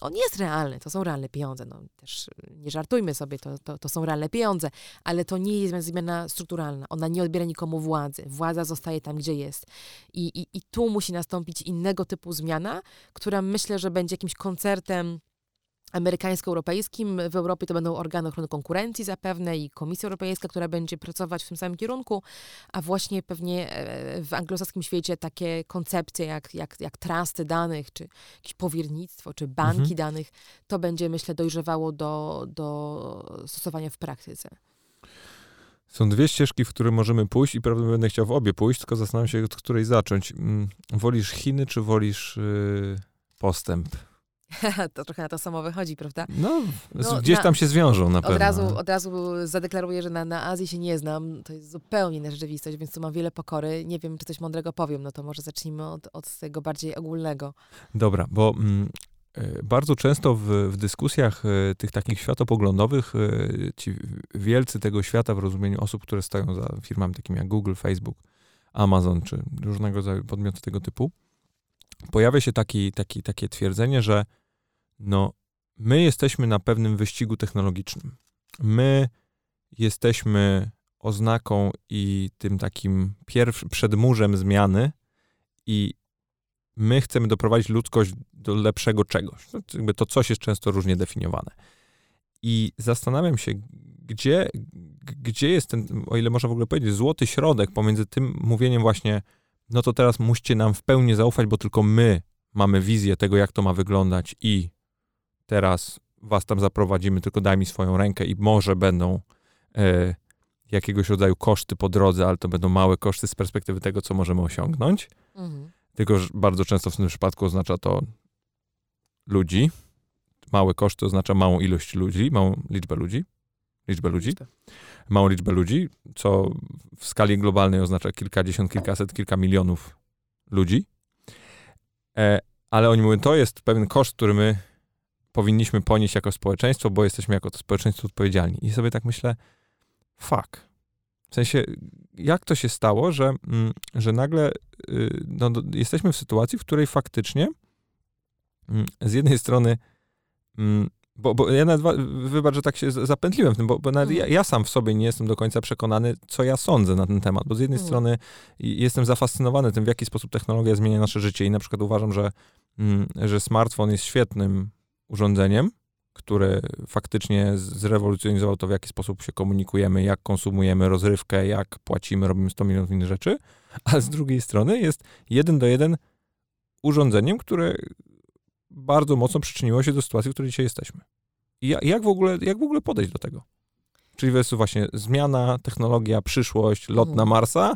On jest realny, to są realne pieniądze. No, też nie żartujmy sobie, to, to, to są realne pieniądze, ale to nie jest zmiana strukturalna. Ona nie odbiera nikomu władzy. Władza zostaje tam, gdzie jest. I, i, i tu musi nastąpić innego typu zmiana, która myślę, że będzie jakimś koncertem amerykańsko-europejskim. W Europie to będą organy ochrony konkurencji zapewne i Komisja Europejska, która będzie pracować w tym samym kierunku, a właśnie pewnie e, w anglosaskim świecie takie koncepcje jak, jak, jak trusty danych, czy jakieś powiernictwo, czy banki mhm. danych, to będzie myślę dojrzewało do, do stosowania w praktyce. Są dwie ścieżki, w które możemy pójść i prawdopodobnie będę chciał w obie pójść, tylko zastanawiam się, od której zacząć. Mm, wolisz Chiny, czy wolisz yy, postęp? [LAUGHS] to trochę na to samo wychodzi, prawda? No, no gdzieś na, tam się zwiążą na pewno. Od razu, od razu zadeklaruję, że na, na Azji się nie znam. To jest zupełnie inna rzeczywistość, więc tu mam wiele pokory. Nie wiem, czy coś mądrego powiem, no to może zacznijmy od, od tego bardziej ogólnego. Dobra, bo mm, e, bardzo często w, w dyskusjach e, tych takich światopoglądowych e, ci wielcy tego świata w rozumieniu osób, które stoją za firmami takimi jak Google, Facebook, Amazon czy różnego rodzaju podmioty tego typu, pojawia się taki, taki, takie twierdzenie, że no, my jesteśmy na pewnym wyścigu technologicznym. My jesteśmy oznaką i tym takim pierwszym przedmurzem zmiany i my chcemy doprowadzić ludzkość do lepszego czegoś. No, jakby to coś jest często różnie definiowane. I zastanawiam się, gdzie, gdzie jest ten, o ile można w ogóle powiedzieć, złoty środek pomiędzy tym mówieniem właśnie, no to teraz musicie nam w pełni zaufać, bo tylko my mamy wizję tego, jak to ma wyglądać i teraz was tam zaprowadzimy, tylko daj mi swoją rękę i może będą e, jakiegoś rodzaju koszty po drodze, ale to będą małe koszty z perspektywy tego, co możemy osiągnąć. Mhm. Tylko, że bardzo często w tym przypadku oznacza to ludzi. Małe koszty oznacza małą ilość ludzi, małą liczbę ludzi. liczbę ludzi, małą liczbę ludzi, co w skali globalnej oznacza kilkadziesiąt, kilkaset, kilka milionów ludzi. E, ale oni mówią, to jest pewien koszt, który my powinniśmy ponieść jako społeczeństwo, bo jesteśmy jako to społeczeństwo odpowiedzialni. I sobie tak myślę, fuck. W sensie, jak to się stało, że, mm, że nagle y, no, jesteśmy w sytuacji, w której faktycznie mm, z jednej strony mm, bo, bo ja nawet, wybacz, że tak się zapętliłem w tym, bo, bo nawet ja, ja, sam w sobie nie jestem do końca przekonany, co ja sądzę na ten temat, bo z jednej mm. strony jestem zafascynowany tym, w jaki sposób technologia zmienia nasze życie i na przykład uważam, że, że smartfon jest świetnym urządzeniem, które faktycznie zrewolucjonizowało to, w jaki sposób się komunikujemy, jak konsumujemy rozrywkę, jak płacimy, robimy 100 milionów innych rzeczy, [LAUGHS] a z drugiej strony jest jeden do jeden urządzeniem, które bardzo mocno przyczyniło się do sytuacji, w której dzisiaj jesteśmy. I jak w ogóle, jak w ogóle podejść do tego? Czyli jest właśnie zmiana, technologia, przyszłość, lot na mhm. Marsa,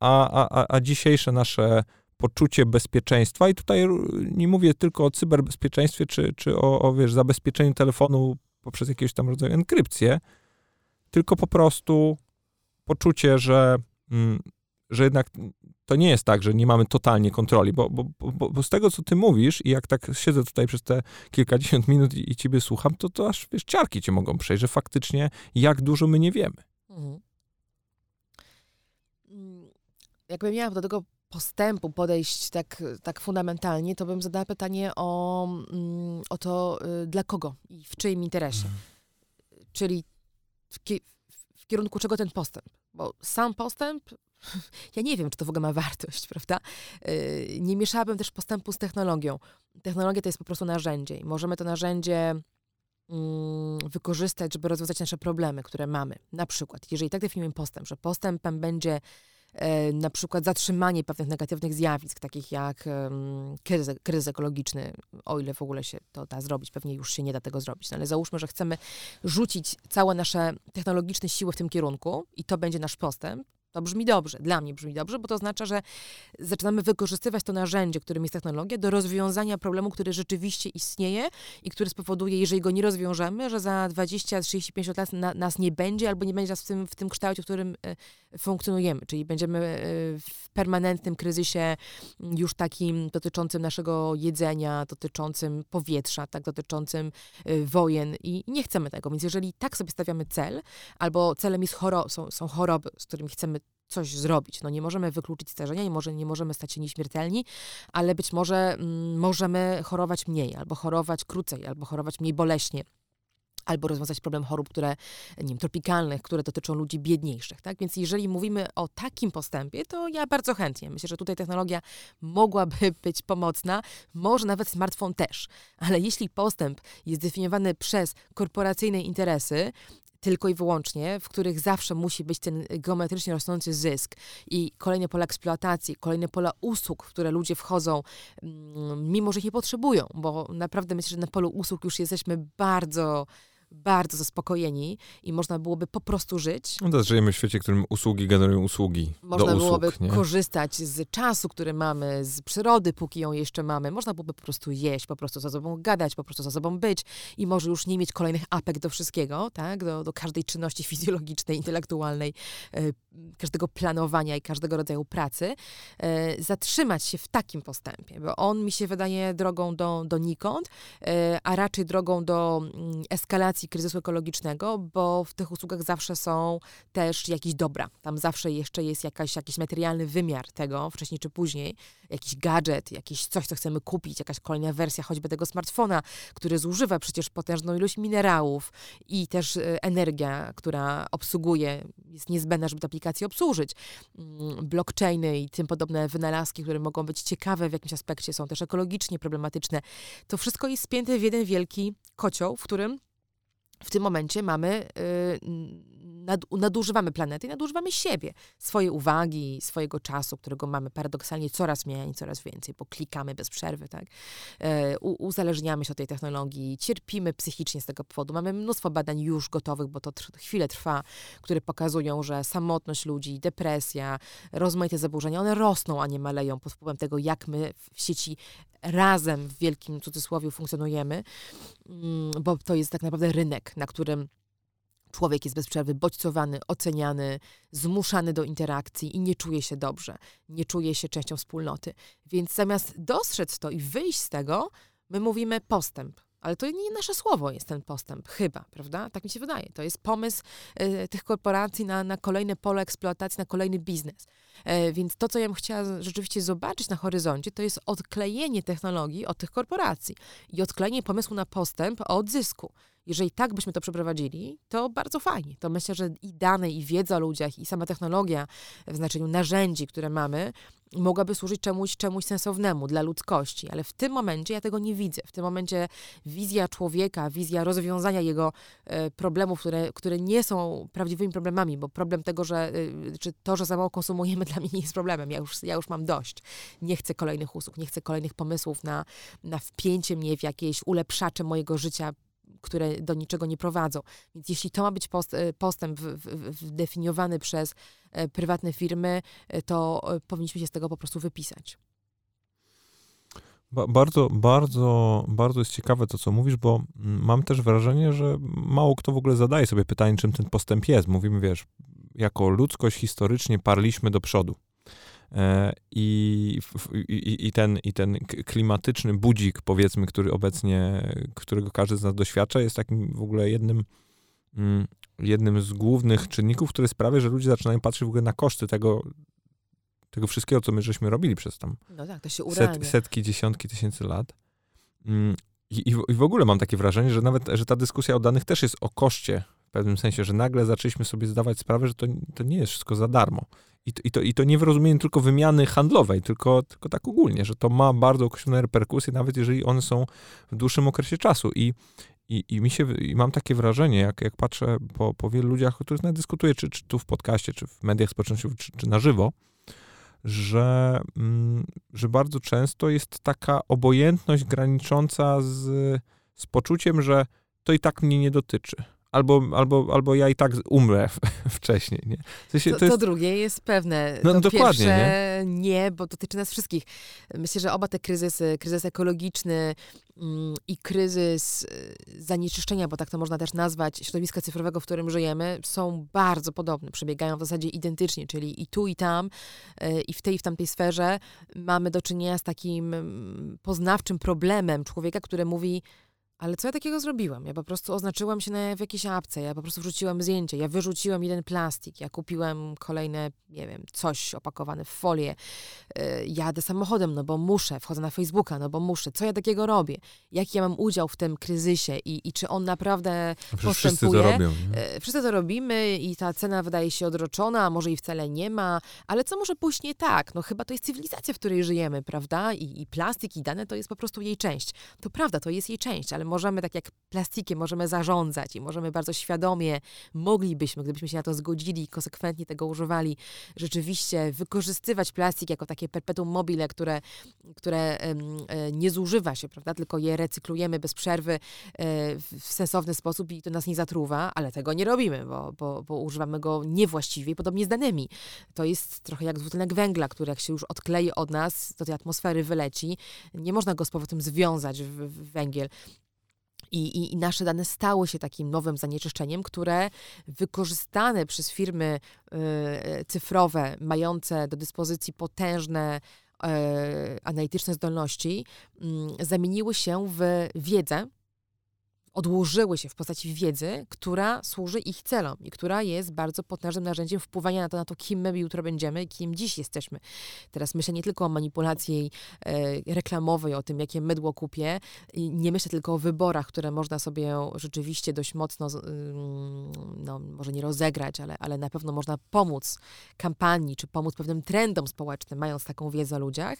a, a, a dzisiejsze nasze poczucie bezpieczeństwa i tutaj nie mówię tylko o cyberbezpieczeństwie, czy, czy o, o wiesz, zabezpieczeniu telefonu poprzez jakiegoś tam rodzaju enkrypcję, tylko po prostu poczucie, że, mm, że jednak to nie jest tak, że nie mamy totalnie kontroli, bo, bo, bo, bo, z tego, co ty mówisz i jak tak siedzę tutaj przez te kilkadziesiąt minut i, i ciebie słucham, to, to aż, wiesz, ciarki cię mogą przejść, że faktycznie jak dużo my nie wiemy. Mhm. Mm, jakbym miała do tego postępu podejść tak, tak fundamentalnie, to bym zadała pytanie o, mm, o to, y, dla kogo i w czyim interesie. Mhm. Czyli w, ki w kierunku czego ten postęp. Bo sam postęp [LAUGHS] ja nie wiem, czy to w ogóle ma wartość, [LAUGHS] prawda? Y, nie mieszałabym też postępu z technologią. Technologia to jest po prostu narzędzie i możemy to narzędzie mm, wykorzystać, żeby rozwiązać nasze problemy, które mamy. Na przykład, jeżeli tak definiujemy postęp, że postępem będzie na przykład zatrzymanie pewnych negatywnych zjawisk, takich jak kryzys, kryzys, ekologiczny, o ile w ogóle się to da zrobić, pewnie już się nie da tego zrobić, no ale załóżmy, że chcemy rzucić całe nasze technologiczne siły w tym kierunku i to będzie nasz postęp, to brzmi dobrze, dla mnie brzmi dobrze, bo to oznacza, że zaczynamy wykorzystywać to narzędzie, którym jest technologia, do rozwiązania problemu, który rzeczywiście istnieje i który spowoduje, jeżeli go nie rozwiążemy, że za 20-35 lat na, nas nie będzie albo nie będzie nas w tym, w tym kształcie, w którym e, funkcjonujemy. Czyli będziemy e, w permanentnym kryzysie już takim dotyczącym naszego jedzenia, dotyczącym powietrza, tak, dotyczącym e, wojen i nie chcemy tego. Więc jeżeli tak sobie stawiamy cel, albo celem jest choro są, są choroby, z którymi chcemy coś zrobić. No nie możemy wykluczyć starzenia, nie, może, nie możemy stać się nieśmiertelni, ale być może mm, możemy chorować mniej, albo chorować krócej, albo chorować mniej boleśnie albo rozwiązać problem chorób, które, nie wiem, tropikalnych, które dotyczą ludzi biedniejszych, tak? Więc jeżeli mówimy o takim postępie, to ja bardzo chętnie. Myślę, że tutaj technologia mogłaby [LAUGHS] być pomocna, może nawet smartfon też. Ale jeśli postęp jest definiowany przez korporacyjne interesy, tylko i wyłącznie, w których zawsze musi być ten geometrycznie rosnący zysk. I kolejne pola eksploatacji, kolejne pola usług, w które ludzie wchodzą, mm, mimo że ich nie potrzebują, bo naprawdę myślę, że na polu usług już jesteśmy bardzo bardzo zaspokojeni i można byłoby po prostu żyć. No teraz żyjemy w świecie, w którym usługi generują usługi. Można do byłoby usług, korzystać z czasu, który mamy, z przyrody, póki ją jeszcze mamy. Można byłoby po prostu jeść, po prostu ze sobą gadać, po prostu ze sobą być i może już nie mieć kolejnych apek do wszystkiego, tak? do, do każdej czynności [LAUGHS] fizjologicznej, intelektualnej, e, każdego planowania i każdego rodzaju pracy. E, zatrzymać się w takim postępie, bo on mi się wydaje drogą do, donikąd, e, a raczej drogą do mm, eskalacji kryzysu ekologicznego, bo w tych usługach zawsze są też jakieś dobra. Tam zawsze jeszcze jest jakaś, jakiś materialny wymiar tego, wcześniej czy później. Jakiś gadżet, jakieś coś, co chcemy kupić, jakaś kolejna wersja choćby tego smartfona, który zużywa przecież potężną ilość minerałów i też e, energia, która obsługuje, jest niezbędna, żeby tę aplikację obsłużyć. Mm, blockchainy i tym podobne wynalazki, które mogą być ciekawe w jakimś aspekcie, są też ekologicznie problematyczne. To wszystko jest spięte w jeden wielki kocioł, w którym w tym momencie mamy, y, nadużywamy planety i nadużywamy siebie, swoje uwagi, swojego czasu, którego mamy paradoksalnie coraz mniej i coraz więcej, bo klikamy bez przerwy, tak? Y, u, uzależniamy się od tej technologii, cierpimy psychicznie z tego powodu. Mamy mnóstwo badań już gotowych, bo to tr chwilę trwa, które pokazują, że samotność ludzi, depresja, rozmaite zaburzenia, one rosną, a nie maleją pod wpływem tego, jak my w sieci razem w wielkim cudzysłowie funkcjonujemy, mm, bo to jest tak naprawdę rynek, na którym człowiek jest bez przerwy bodźcowany, oceniany, zmuszany do interakcji i nie czuje się dobrze, nie czuje się częścią wspólnoty. Więc zamiast dostrzec to i wyjść z tego, my mówimy postęp. Ale to nie nasze słowo jest ten postęp, chyba, prawda? Tak mi się wydaje. To jest pomysł y, tych korporacji na, na kolejne pole eksploatacji, na kolejny biznes. E, więc to, co ja bym chciała rzeczywiście zobaczyć na horyzoncie, to jest odklejenie technologii od tych korporacji i odklejenie pomysłu na postęp od zysku. Jeżeli tak byśmy to przeprowadzili, to bardzo fajnie. To myślę, że i dane, i wiedza o ludziach, i sama technologia w znaczeniu narzędzi, które mamy, mogłaby służyć czemuś, czemuś sensownemu dla ludzkości. Ale w tym momencie ja tego nie widzę. W tym momencie wizja człowieka, wizja rozwiązania jego e, problemów, które, które nie są prawdziwymi problemami, bo problem tego, że e, czy to, że za mało konsumujemy, [LAUGHS] dla mnie nie jest problemem. Ja już, ja już mam dość. Nie chcę kolejnych usług, nie chcę kolejnych pomysłów na, na wpięcie mnie w jakieś ulepszacze mojego życia które do niczego nie prowadzą. Więc jeśli to ma być post, e, postęp w, w, definiowany przez e, prywatne firmy, e, to powinniśmy się z tego po prostu wypisać. Ba bardzo, bardzo, bardzo jest ciekawe to, co mówisz, bo mm, mam też wrażenie, że mało kto w ogóle zadaje sobie pytanie, czym ten postęp jest. Mówimy, wiesz, jako ludzkość historycznie parliśmy do przodu. E, I, i, i, ten, I ten klimatyczny budzik, powiedzmy, który obecnie, którego każdy z nas doświadcza, jest takim w ogóle jednym, mm, jednym z głównych czynników, który sprawia, że ludzie zaczynają patrzeć w ogóle na koszty tego, tego wszystkiego, co my żeśmy robili przez tam no tak, to się set, setki, dziesiątki tysięcy lat. Mm, I, I w ogóle mam takie wrażenie, że nawet, że ta dyskusja o danych też jest o koszcie w pewnym sensie, że nagle zaczęliśmy sobie zdawać sprawę, że to, to nie jest wszystko za darmo. I to, i, to, I to nie w rozumieniu tylko wymiany handlowej, tylko, tylko tak ogólnie, że to ma bardzo określone reperkusje, nawet jeżeli one są w dłuższym okresie czasu. I, i, i mi się, i mam takie wrażenie, jak, jak patrzę po, po wielu ludziach, o których nawet dyskutuję, czy, czy tu w podcaście, czy w mediach społecznościowych, czy, czy na żywo, że, mm, że bardzo często jest taka obojętność granicząca z, z poczuciem, że to i tak mnie nie dotyczy albo, albo, albo ja i tak umrę [LAUGHS] wcześniej, nie? W sensie, to, to, jest... to, drugie jest pewne. No, to dokładnie, pierwsze nie? nie? bo dotyczy nas wszystkich. Myślę, że oba te kryzysy, kryzys ekologiczny mm, i kryzys y, zanieczyszczenia, bo tak to można też nazwać, środowiska cyfrowego, w którym żyjemy, są bardzo podobne, przebiegają w zasadzie identycznie, czyli i tu, i tam, y, i w tej, i w tamtej sferze mamy do czynienia z takim mm, poznawczym problemem człowieka, który mówi, ale co ja takiego zrobiłam? Ja po prostu oznaczyłam się na, w jakiejś apce, ja po prostu wrzuciłam zdjęcie, ja wyrzuciłam jeden plastik, ja kupiłem kolejne, nie wiem, coś opakowane w folię, yy, jadę samochodem, no bo muszę, wchodzę na Facebooka, no bo muszę. Co ja takiego robię? Jaki ja mam udział w tym kryzysie i, i czy on naprawdę postępuje? Wszyscy to robią. Yy, wszyscy to robimy i ta cena wydaje się odroczona, a może i wcale nie ma, ale co może pójść nie tak? No chyba to jest cywilizacja, w której żyjemy, prawda? I, i plastik, i dane to jest po prostu jej część. To prawda, to jest jej część, ale możemy, tak jak plastikiem, możemy zarządzać i możemy bardzo świadomie, moglibyśmy, gdybyśmy się na to zgodzili i konsekwentnie tego używali, rzeczywiście wykorzystywać plastik jako takie perpetuum mobile, które, które e, nie zużywa się, prawda, tylko je recyklujemy bez przerwy e, w sensowny sposób i to nas nie zatruwa, ale tego nie robimy, bo, bo, bo używamy go niewłaściwie, podobnie z danymi. To jest trochę jak dwutlenek węgla, który jak się już odklei od nas, do tej atmosfery wyleci, nie można go z powrotem związać w, w węgiel. I, i, I, nasze dane stały się takim nowym zanieczyszczeniem, które wykorzystane przez firmy y, cyfrowe, mające do dyspozycji potężne y, analityczne zdolności, y, zamieniły się w wiedzę, odłożyły się w postaci wiedzy, która służy ich celom i która jest bardzo potężnym narzędziem wpływania na to, na to kim my jutro będziemy i kim dziś jesteśmy. Teraz myślę nie tylko o manipulacji e, reklamowej, o tym, jakie mydło kupię, nie myślę tylko o wyborach, które można sobie rzeczywiście dość mocno, mm, no może nie rozegrać, ale, ale na pewno można pomóc kampanii, czy pomóc pewnym trendom społecznym, mając taką wiedzę o ludziach,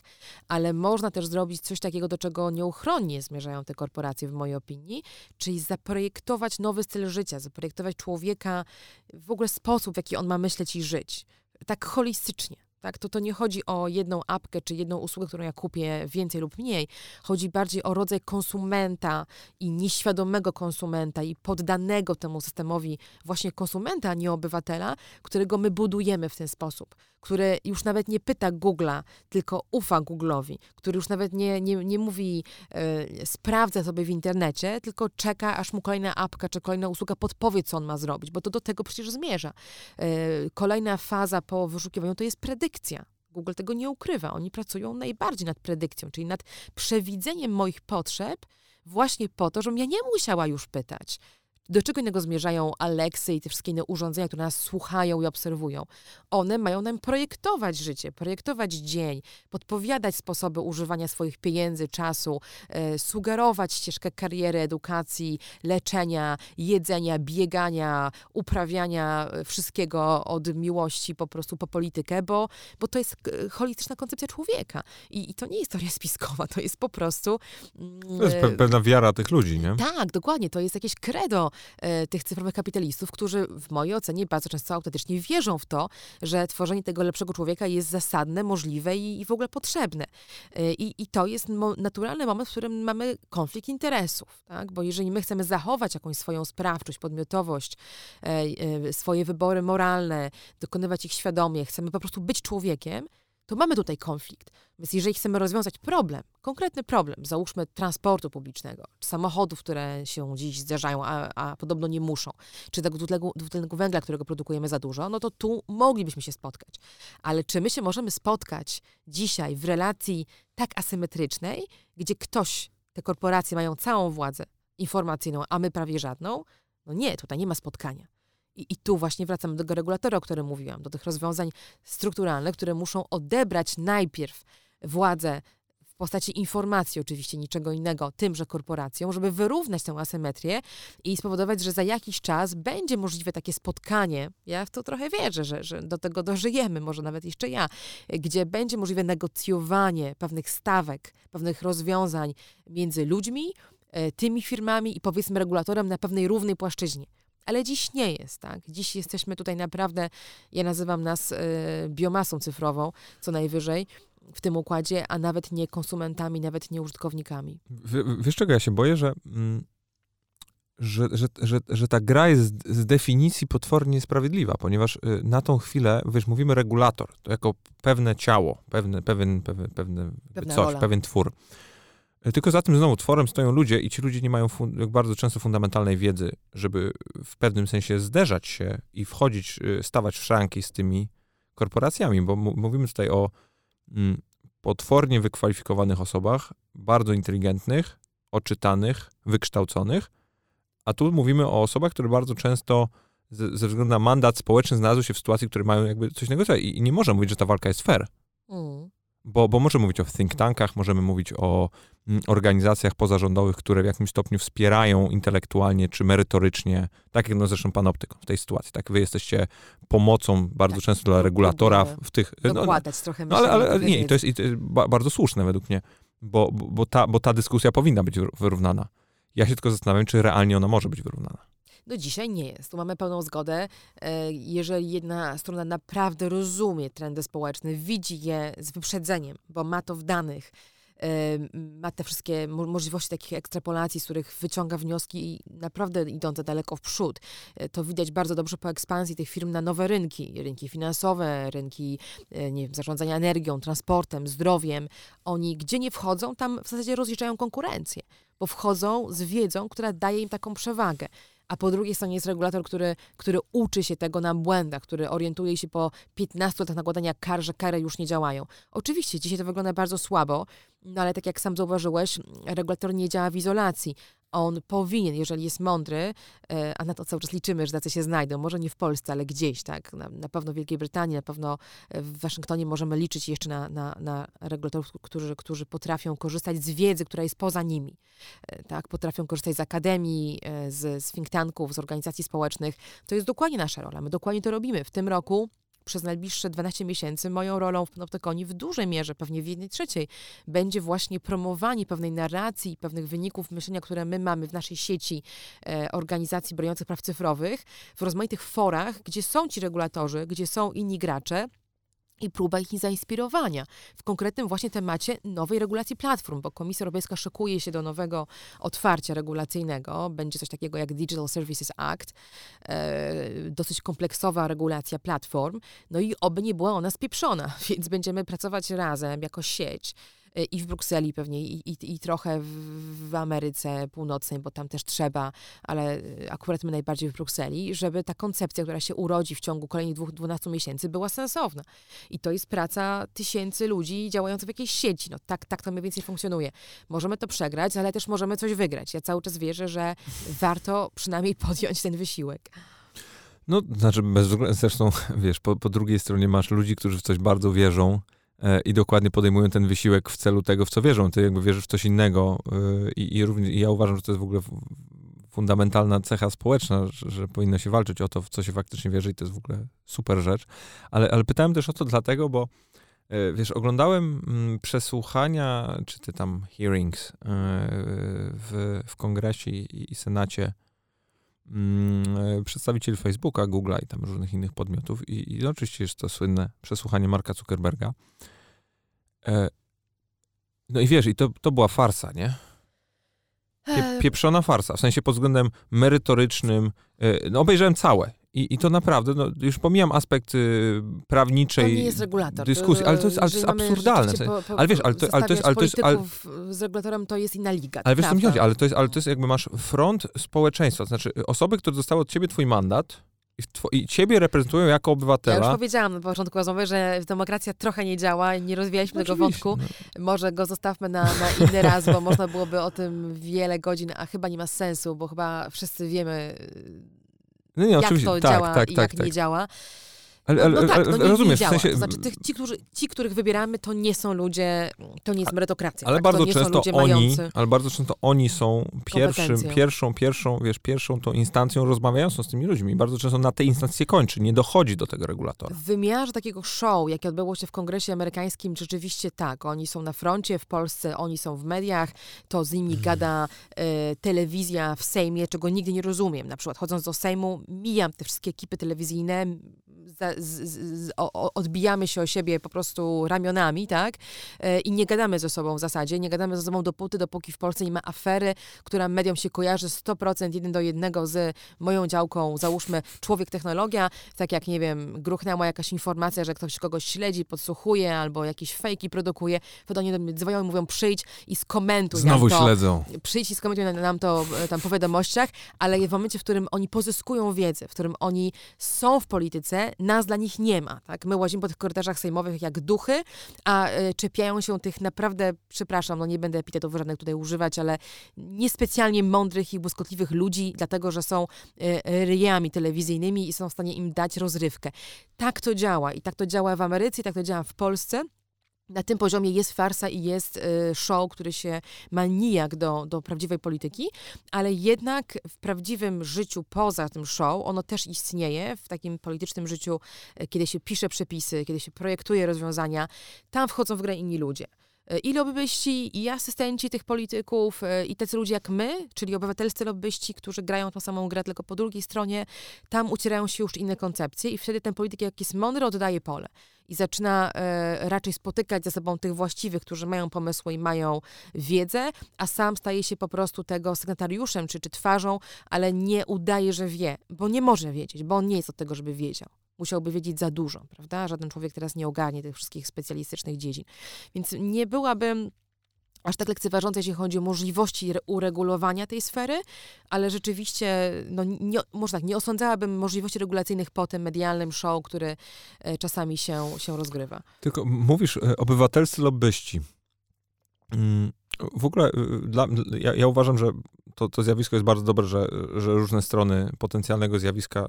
ale można też zrobić coś takiego, do czego nieuchronnie zmierzają te korporacje, w mojej opinii, czyli zaprojektować nowy styl życia, zaprojektować człowieka, w ogóle sposób, w jaki on ma myśleć i żyć. Tak holistycznie. Tak, to, to nie chodzi o jedną apkę czy jedną usługę, którą ja kupię więcej lub mniej. Chodzi bardziej o rodzaj konsumenta i nieświadomego konsumenta i poddanego temu systemowi właśnie konsumenta, a nie obywatela, którego my budujemy w ten sposób, który już nawet nie pyta Google'a, tylko ufa Google'owi, który już nawet nie, nie, nie mówi, e, sprawdza sobie w internecie, tylko czeka, aż mu kolejna apka czy kolejna usługa podpowie, co on ma zrobić, bo to do tego przecież zmierza. E, kolejna faza po wyszukiwaniu to jest predykcja. Google tego nie ukrywa. Oni pracują najbardziej nad predykcją, czyli nad przewidzeniem moich potrzeb, właśnie po to, żebym ja nie musiała już pytać. Do czego innego zmierzają Alexy i te wszystkie inne urządzenia, które nas słuchają i obserwują? One mają nam projektować życie, projektować dzień, podpowiadać sposoby używania swoich pieniędzy, czasu, e, sugerować ścieżkę kariery, edukacji, leczenia, jedzenia, biegania, uprawiania e, wszystkiego od miłości po prostu po politykę, bo, bo to jest e, holistyczna koncepcja człowieka. I, I, to nie jest teoria spiskowa, to jest po prostu... Mm, to jest pewna wiara tych ludzi, nie? Tak, dokładnie. To jest jakieś credo e, tych cyfrowych kapitalistów, którzy w mojej ocenie bardzo często autentycznie wierzą w to, że tworzenie tego lepszego człowieka jest zasadne, możliwe i, i w ogóle potrzebne. E, I, I to jest naturalny moment, w którym mamy konflikt interesów, tak? Bo jeżeli my chcemy zachować jakąś swoją sprawczość, podmiotowość, e, e swoje wybory moralne, dokonywać ich świadomie, chcemy po prostu być człowiekiem, to mamy tutaj konflikt. Więc jeżeli chcemy rozwiązać problem, konkretny problem, załóżmy transportu publicznego, samochodów, które się dziś zdarzają, a, a podobno nie muszą, czy tego dwutlenku, dwutlenku węgla, którego produkujemy za dużo, no to tu moglibyśmy się spotkać. Ale czy my się możemy spotkać dzisiaj w relacji tak asymetrycznej, gdzie ktoś, te korporacje mają całą władzę informacyjną, a my prawie żadną? No nie, tutaj nie ma spotkania. I, I tu właśnie wracamy do tego regulatora, o którym mówiłam, do tych rozwiązań strukturalnych, które muszą odebrać najpierw władzę w postaci informacji, oczywiście niczego innego, tymże korporacjom, żeby wyrównać tę asymetrię i spowodować, że za jakiś czas będzie możliwe takie spotkanie. Ja w to trochę wierzę, że, że do tego dożyjemy, może nawet jeszcze ja, gdzie będzie możliwe negocjowanie pewnych stawek, pewnych rozwiązań między ludźmi, e, tymi firmami i powiedzmy regulatorem na pewnej równej płaszczyźnie. Ale dziś nie jest, tak? Dziś jesteśmy tutaj naprawdę, ja nazywam nas y, biomasą cyfrową, co najwyżej w tym układzie, a nawet nie konsumentami, nawet nie użytkownikami. W, wiesz czego ja się boję, że, mm, że, że, że, że ta gra jest z definicji potwornie niesprawiedliwa, ponieważ y, na tą chwilę, wiesz, mówimy regulator, to jako pewne ciało, pewne, pewien, pewne, pewne coś, rola. pewien twór. Tylko za tym znowu tworem stoją ludzie i ci ludzie nie mają bardzo często fundamentalnej wiedzy, żeby w pewnym sensie zderzać się i wchodzić, y, stawać w szranki z tymi korporacjami, bo mówimy tutaj o mm, potwornie wykwalifikowanych osobach, bardzo inteligentnych, oczytanych, wykształconych, a tu mówimy o osobach, które bardzo często ze, ze względu na mandat społeczny znalazły się w sytuacji, które mają jakby coś negocjować i, i nie można mówić, że ta walka jest fair. Mm. Bo, bo możemy mówić o think tankach, możemy mówić o mm, organizacjach pozarządowych, które w jakimś stopniu wspierają intelektualnie czy merytorycznie, tak jak no zresztą panoptyką w tej sytuacji. Tak, wy jesteście pomocą bardzo tak, często dla regulatora w, w tych... No, Dokładać no, trochę no, ale, ale, nie, to jest, to jest bardzo słuszne według mnie, bo, bo, ta, bo ta dyskusja powinna być wyrównana. Ja się tylko zastanawiam, czy realnie ona może być wyrównana. No dzisiaj nie jest. Tu mamy pełną zgodę. E, jeżeli jedna strona naprawdę rozumie trendy społeczne, widzi je z wyprzedzeniem, bo ma to w danych, e, ma te wszystkie możliwości takich ekstrapolacji, z których wyciąga wnioski i naprawdę idące daleko w przód. E, to widać bardzo dobrze po ekspansji tych firm na nowe rynki, rynki finansowe, rynki nie wiem, zarządzania energią, transportem, zdrowiem. Oni gdzie nie wchodzą, tam w zasadzie rozliczają konkurencję, bo wchodzą z wiedzą, która daje im taką przewagę a po drugiej stronie jest regulator, który, który uczy się tego na błędach, który orientuje się po 15 latach nakładania kar, że kary już nie działają. Oczywiście, dzisiaj to wygląda bardzo słabo, no ale tak jak sam zauważyłeś, regulator nie działa w izolacji on powinien, jeżeli jest mądry, e, a na to cały czas liczymy, że tacy się znajdą, może nie w Polsce, ale gdzieś, tak, na, na pewno w Wielkiej Brytanii, na pewno w Waszyngtonie możemy liczyć jeszcze na, na, na regulatorów, którzy, którzy potrafią korzystać z wiedzy, która jest poza nimi, e, tak, potrafią korzystać z akademii, e, z, z think tanków, z organizacji społecznych. To jest dokładnie nasza rola, my dokładnie to robimy. W tym roku przez najbliższe 12 miesięcy moją rolą w Panoptykonii w dużej mierze, pewnie w jednej trzeciej, będzie właśnie promowanie pewnej narracji, pewnych wyników myślenia, które my mamy w naszej sieci e, organizacji broniących praw cyfrowych, w rozmaitych forach, gdzie są ci regulatorzy, gdzie są inni gracze, i próba ich zainspirowania. W konkretnym właśnie temacie nowej regulacji platform, bo Komisja Europejska szykuje się do nowego otwarcia regulacyjnego. Będzie coś takiego jak Digital Services Act, e, dosyć kompleksowa regulacja platform, no i oby nie była ona spieprzona, [LAUGHS] więc będziemy pracować razem jako sieć i w Brukseli pewnie, i, i, i trochę w, w, Ameryce Północnej, bo tam też trzeba, ale akurat my najbardziej w Brukseli, żeby ta koncepcja, która się urodzi w ciągu kolejnych dwóch, 12 miesięcy, była sensowna. I to jest praca tysięcy ludzi działających w jakiejś sieci. No, tak, tak to mniej więcej funkcjonuje. Możemy to przegrać, ale też możemy coś wygrać. Ja cały czas wierzę, że warto przynajmniej podjąć ten wysiłek. No, znaczy, bez, zresztą, wiesz, po, po drugiej stronie masz ludzi, którzy w coś bardzo wierzą, i dokładnie podejmują ten wysiłek w celu tego, w co wierzą. Ty jakby wierzysz w coś innego e, i, i, również, i ja uważam, że to jest w ogóle fundamentalna cecha społeczna, że, że, powinno się walczyć o to, w co się faktycznie wierzy i to jest w ogóle super rzecz. Ale, ale pytałem też o to dlatego, bo e, wiesz, oglądałem mm, przesłuchania, czy te tam hearings w, w kongresie i, i senacie mm, przedstawicieli Facebooka, Google'a i tam różnych innych podmiotów i, i oczywiście jest to słynne przesłuchanie Marka Zuckerberga. E, no i wiesz, i to, to była farsa, nie? Pie, pieprzona farsa, w sensie pod względem merytorycznym. E, no obejrzałem całe i, I to naprawdę, no, już pomijam aspekt y, prawniczej to nie jest regulator. dyskusji, ale to jest, ale to jest absurdalne. Po, po, ale wiesz, ale to, ale to jest... Ale to jest ale, z regulatorem to jest inna liga. Ale wiesz, co mi chodzi, ale to, jest, ale to jest jakby masz front społeczeństwa, to znaczy osoby, które dostały od ciebie twój mandat, i, ciebie reprezentują jako obywatela. Ja już powiedziałam na początku rozmowy, że demokracja trochę nie działa, nie rozwijaliśmy tego wątku. No. Może go zostawmy na, na inny raz, bo można byłoby o tym wiele godzin, a chyba nie ma sensu, bo chyba wszyscy wiemy no nie, jak to tak, działa tak, i tak, jak tak. nie działa. Ale, ale, no, tak, no nie, rozumiesz, działa. W sensie... To znaczy, tych, ci, którzy, ci, których wybieramy, to nie są ludzie, to nie jest merytokracja. Ale tak? bardzo często oni, mający... ale bardzo często oni są pierwszym, pierwszą, pierwszą, wiesz, pierwszą tą instancją rozmawiającą z tymi ludźmi. Bardzo często na tej instancji się kończy, nie dochodzi do tego regulatora. W wymiarze takiego show, jakie odbyło się w kongresie amerykańskim, rzeczywiście tak. Oni są na froncie w Polsce, oni są w mediach, to z nimi gada e, telewizja w Sejmie, czego nigdy nie rozumiem. Na przykład chodząc do Sejmu, mijam te wszystkie ekipy telewizyjne, za, z, z, o, odbijamy się o siebie po prostu ramionami, tak? E, I nie gadamy ze sobą w zasadzie, nie gadamy ze sobą dopóty, dopóki w Polsce nie ma afery, która mediom się kojarzy 100% jeden do jednego z moją działką, załóżmy człowiek technologia, tak jak, nie wiem, gruchnęła jakaś informacja, że ktoś kogoś śledzi, podsłuchuje albo jakieś fejki produkuje, oni do mnie dzwonią i mówią przyjdź i skomentuj Znowu nam to. śledzą. Przyjdź i skomentuj nam to e, tam po wiadomościach, ale w momencie, w którym oni pozyskują wiedzę, w którym oni są w polityce, nas dla nich nie ma. Tak? My łazimy po tych korytarzach sejmowych jak duchy, a y, czepiają się tych naprawdę, przepraszam, no nie będę epitetów żadnych tutaj używać, ale niespecjalnie mądrych i błyskotliwych ludzi, dlatego że są y, ryjami telewizyjnymi i są w stanie im dać rozrywkę. Tak to działa i tak to działa w Ameryce, i tak to działa w Polsce na tym poziomie jest farsa i jest y, show, który się ma nijak do, do prawdziwej polityki, ale jednak w prawdziwym życiu poza tym show ono też istnieje, w takim politycznym życiu, y, kiedy się pisze przepisy, kiedy się projektuje rozwiązania, tam wchodzą w grę inni ludzie. Y, I lobbyści, i asystenci tych polityków, i tacy ludzie jak my, czyli obywatelscy lobbyści, którzy grają tą samą grę, tylko po drugiej stronie, tam ucierają się już inne koncepcje i wtedy ten polityk, jak jest mądry, oddaje pole i zaczyna e, raczej spotykać ze sobą tych właściwych, którzy mają pomysły i mają wiedzę, a sam staje się po prostu tego sygnatariuszem czy, czy twarzą, ale nie udaje, że wie, bo nie może wiedzieć, bo on nie jest od tego, żeby wiedział musiałby wiedzieć za dużo, prawda? Żaden człowiek teraz nie ogarnie tych wszystkich specjalistycznych dziedzin. Więc nie byłabym aż tak lekceważące, jeśli chodzi o możliwości uregulowania tej sfery, ale rzeczywiście, no, nie, może tak, nie osądzałabym możliwości regulacyjnych po tym medialnym show, który e, czasami się, się rozgrywa. Tylko mówisz e, obywatelscy lobbyści. Mm, w ogóle y, dla, ja, ja, uważam, że to, to zjawisko jest bardzo dobre, że, że różne strony potencjalnego zjawiska,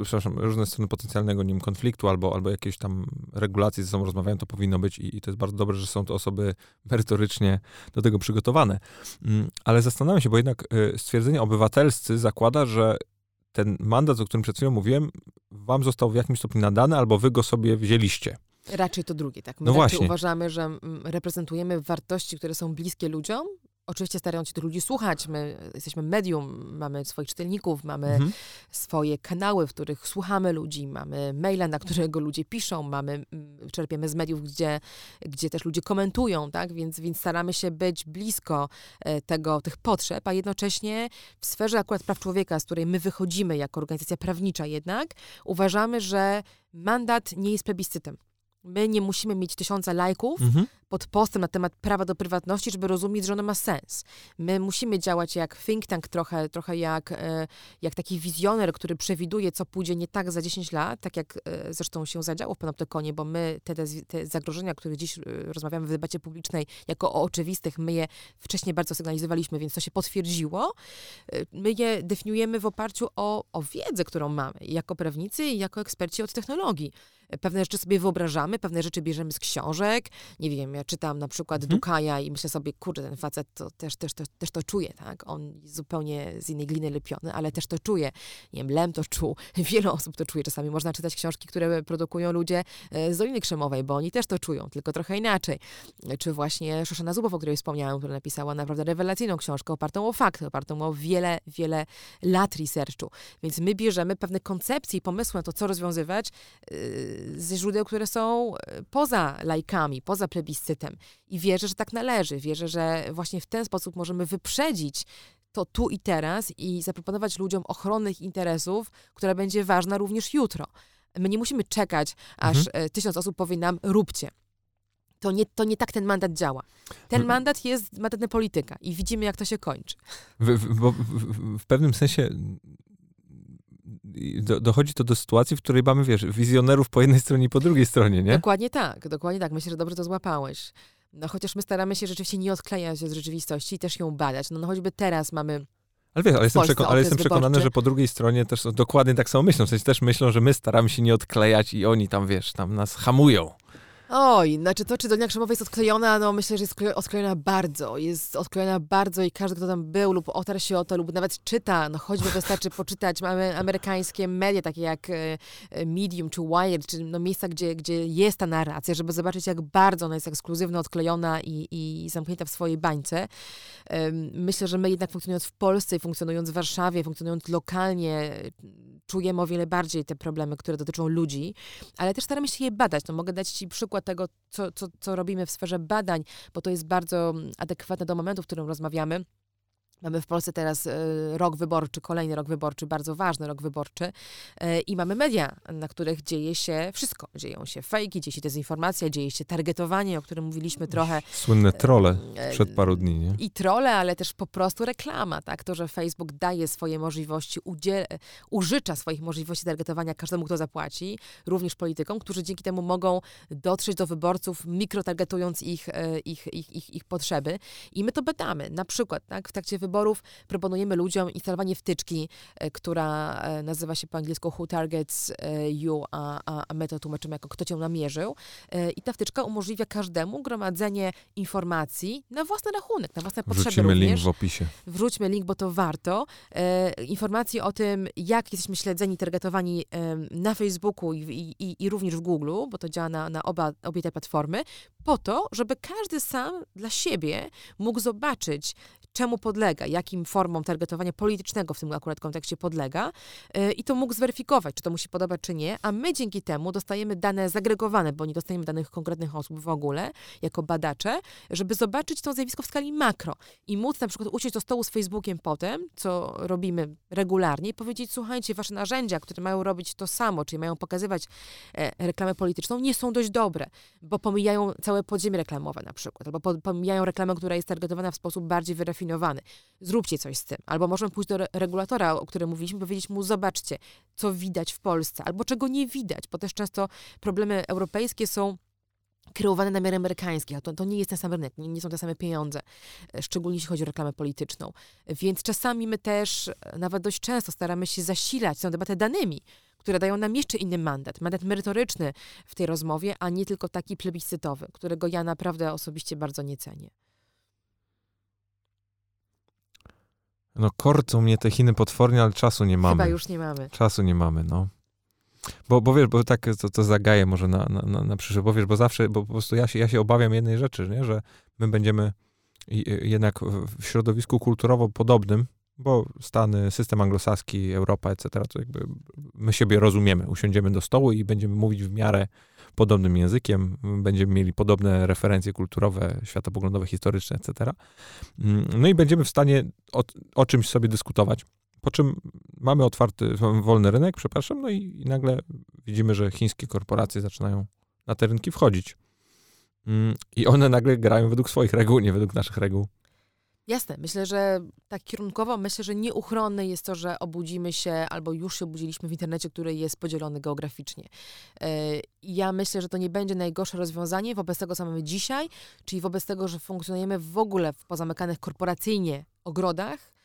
y, przepraszam, różne strony potencjalnego nim konfliktu albo, albo jakieś tam regulacji ze sobą rozmawiają, to powinno być i, i to jest bardzo dobre, że są to osoby merytorycznie do tego przygotowane. Mm, ale zastanawiam się, bo jednak y, stwierdzenie obywatelscy zakłada, że ten mandat, o którym przed chwilą mówiłem, wam został w jakimś stopniu nadany, albo wy go sobie wzięliście. Raczej to drugie, tak. My no właśnie. uważamy, że reprezentujemy wartości, które są bliskie ludziom oczywiście starają się tych ludzi słuchać. My jesteśmy medium, mamy swoich czytelników, mamy Mhm. swoje kanały, w których słuchamy ludzi, mamy maile, na którego ludzie piszą, mamy, mm, czerpiemy z mediów, gdzie, gdzie też ludzie komentują, tak? Więc, więc staramy się być blisko e, tego, tych potrzeb, a jednocześnie w sferze akurat praw człowieka, z której my wychodzimy jako organizacja prawnicza jednak, uważamy, że mandat nie jest plebiscytem. My nie musimy mieć tysiąca lajków, Mhm. pod postem na temat prawa do prywatności, żeby rozumieć, że ono ma sens. My musimy działać jak think tank trochę, trochę jak, e, jak taki wizjoner, który przewiduje, co pójdzie nie tak za 10 lat, tak jak e, zresztą się zadziało w Panoptykonie, bo my te, te, zagrożenia, o których dziś e, rozmawiamy w debacie publicznej, jako o oczywistych, my je wcześniej bardzo sygnalizowaliśmy, więc to się potwierdziło. My je definiujemy w oparciu o, o wiedzę, którą mamy, jako prawnicy i jako eksperci od technologii. E, Pewne rzeczy sobie wyobrażamy, pewne rzeczy bierzemy z książek, nie wiem, ja czytam na przykład Mhm. Dukaja i myślę sobie, kurde, ten facet to też, też, też, też to czuje, tak? On zupełnie z innej gliny lepiony, ale też to czuje. Nie wiem, Lem to czuł, [LAUGHS] wiele osób to czuje. Czasami można czytać książki, które produkują ludzie e, z Doliny Krzemowej, bo oni też to czują, tylko trochę inaczej. E, Czy właśnie Szoszana Zubow, o której wspomniałam, która napisała naprawdę rewelacyjną książkę opartą o fakty, opartą o wiele, wiele lat researchu. Więc my bierzemy pewne koncepcje i pomysły na to, co rozwiązywać yy, ze źródeł, które są yy, poza lajkami, poza plebiscytem. I wierzę, że tak należy. Wierzę, że właśnie w ten sposób możemy wyprzedzić to tu i teraz i zaproponować ludziom ochronę ich interesów, która będzie ważna również jutro. My nie musimy czekać, aż e, tysiąc osób powie nam, róbcie. To nie, to nie tak ten mandat działa. Ten mandat jest mandatem polityka i widzimy, jak to się kończy. W, w, w, w pewnym sensie do, dochodzi to do sytuacji, w której mamy, wiesz, wizjonerów po jednej stronie i po drugiej stronie, nie? Dokładnie tak, dokładnie tak. Myślę, że dobrze to złapałeś. No chociaż my staramy się rzeczywiście nie odklejać się z rzeczywistości i też ją badać. No, no choćby teraz mamy Ale wiesz, ale jestem, Polsce przeko- ale jestem przekonany, wyborczy. że po drugiej stronie też dokładnie tak samo myślą. W sensie też myślą, że my staramy się nie odklejać i oni tam, wiesz, tam nas hamują. Oj, znaczy to, czy Dolina Krzemowa jest odklejona, no myślę, że jest odkle- odklejona bardzo. Jest odklejona bardzo i każdy, kto tam był lub otarł się o to, lub nawet czyta, no choćby wystarczy poczytać, mamy amerykańskie media, takie jak e, e, Medium czy Wired, czy no miejsca, gdzie, gdzie jest ta narracja, żeby zobaczyć, jak bardzo ona jest ekskluzywna, odklejona i, i zamknięta w swojej bańce. Myślę, że my jednak funkcjonując w Polsce funkcjonując w Warszawie, funkcjonując lokalnie, czujemy o wiele bardziej te problemy, które dotyczą ludzi, ale też staramy się je badać. No, mogę dać Ci przykład tego, co, co, co robimy w sferze badań, bo to jest bardzo adekwatne do momentu, w którym rozmawiamy. Mamy w Polsce teraz e, rok wyborczy, kolejny rok wyborczy, bardzo ważny rok wyborczy e, i mamy media, na których dzieje się wszystko. Dzieją się fejki, dzieje się dezinformacja, dzieje się targetowanie, o którym mówiliśmy trochę. Słynne trole E, przed paru dni, nie? I trole, ale też po prostu reklama, tak? To, że Facebook daje swoje możliwości, udziel- użycza swoich możliwości targetowania każdemu, kto zapłaci, również politykom, którzy dzięki temu mogą dotrzeć do wyborców, mikrotargetując ich, ich, ich, ich, ich potrzeby. I my to badamy. Na przykład, tak? W trakcie wyborów proponujemy ludziom instalowanie wtyczki, e, która e, nazywa się po angielsku Who Targets e, You, a, a, a my to tłumaczymy jako Kto cię namierzył. I ta wtyczka umożliwia każdemu gromadzenie informacji na własny rachunek, na własne potrzeby Wrzucimy również. link w opisie. Wrzućmy link, bo to warto. Informacje o tym, jak jesteśmy śledzeni, targetowani na Facebooku i, i, i, i również w Google, bo to działa na, na oba, obie te platformy, po to, żeby każdy sam dla siebie mógł zobaczyć, czemu podlega, jakim formom targetowania politycznego w tym akurat kontekście podlega e, i to mógł zweryfikować, czy to mu się podoba, czy nie, a my dzięki temu dostajemy dane zagregowane, bo nie dostajemy danych konkretnych osób w ogóle, jako badacze, żeby zobaczyć to zjawisko w skali makro i móc na przykład usiąść do stołu z Facebookiem potem, co robimy regularnie, i powiedzieć, słuchajcie, wasze narzędzia, które mają robić to samo, czyli mają pokazywać e, reklamę polityczną, nie są dość dobre, bo pomijają całe podziemie reklamowe na przykład, albo po, pomijają reklamę, która jest targetowana w sposób bardziej wyrafinowany. Zróbcie coś z tym. Albo możemy pójść do re- regulatora, o którym mówiliśmy, powiedzieć mu, zobaczcie, co widać w Polsce, albo czego nie widać, bo też często problemy europejskie są kreowane na miarę amerykańskich, a to, to nie jest ten sam rynek, nie, nie są te same pieniądze, e, szczególnie jeśli chodzi o reklamę polityczną. Więc czasami my też, e, nawet dość często staramy się zasilać tę debatę danymi, które dają nam jeszcze inny mandat, mandat merytoryczny w tej rozmowie, a nie tylko taki plebiscytowy, którego ja naprawdę osobiście bardzo nie cenię. No korcą mnie te Chiny potwornie, ale czasu nie mamy. Chyba już nie mamy. Czasu nie mamy, no. Bo, bo wiesz, bo tak to, to zagaję może na, na, na, przyszłość, bo wiesz, bo zawsze, bo po prostu ja się, ja się obawiam jednej rzeczy, nie? że my będziemy jednak w środowisku kulturowo podobnym, bo Stany, system anglosaski, Europa, etc., to jakby my siebie rozumiemy. Usiądziemy do stołu i będziemy mówić w miarę podobnym językiem, będziemy mieli podobne referencje kulturowe, światopoglądowe, historyczne, etc. Mm, no i będziemy w stanie o, o czymś sobie dyskutować. Po czym mamy otwarty, wolny rynek, przepraszam, no i, i nagle widzimy, że chińskie korporacje zaczynają na te rynki wchodzić. Mm, I one nagle grają według swoich reguł, nie według naszych reguł. Jasne, myślę, że tak kierunkowo, myślę, że nieuchronne jest to, że obudzimy się albo już się obudziliśmy w internecie, który jest podzielony geograficznie. E, ja myślę, że to nie będzie najgorsze rozwiązanie wobec tego, co mamy dzisiaj, czyli wobec tego, że funkcjonujemy w ogóle w pozamykanych korporacyjnie ogrodach,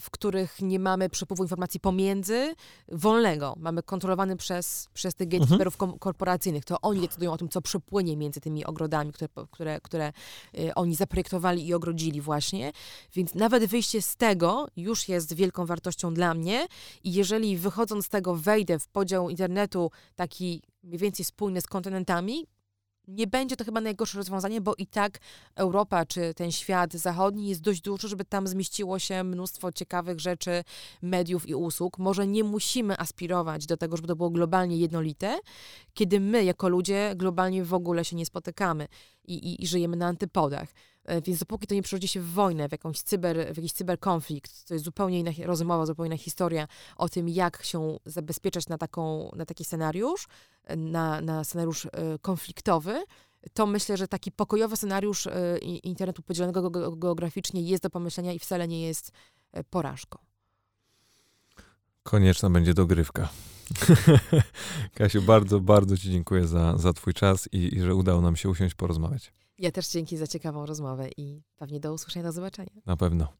w których nie mamy przepływu informacji pomiędzy, wolnego. Mamy kontrolowany przez, przez tych gatekeeperów mhm. korporacyjnych. To oni decydują o tym, co przepłynie między tymi ogrodami, które, które, które y, oni zaprojektowali i ogrodzili właśnie. Więc nawet wyjście z tego już jest wielką wartością dla mnie i jeżeli wychodząc z tego wejdę w podział internetu taki mniej więcej spójny z kontynentami, nie będzie to chyba najgorsze rozwiązanie, bo i tak Europa czy ten świat zachodni jest dość duży, żeby tam zmieściło się mnóstwo ciekawych rzeczy, mediów i usług. Może nie musimy aspirować do tego, żeby to było globalnie jednolite, kiedy my jako ludzie globalnie w ogóle się nie spotykamy i, i, i żyjemy na antypodach. E, więc dopóki to nie przerodzi się w wojnę, w, jakąś cyber, w jakiś cyberkonflikt, to jest zupełnie inna rozmowa, zupełnie inna historia o tym, jak się zabezpieczać na, taką, na taki scenariusz, e, na, na scenariusz e, konfliktowy, to myślę, że taki pokojowy scenariusz internetu podzielonego geograficznie jest do pomyślenia i wcale nie jest porażką. Konieczna będzie dogrywka. [LAUGHS] Kasiu, bardzo, bardzo Ci dziękuję za, za Twój czas i, i że udało nam się usiąść porozmawiać. Ja też dzięki za ciekawą rozmowę i pewnie do usłyszenia, do zobaczenia. Na pewno.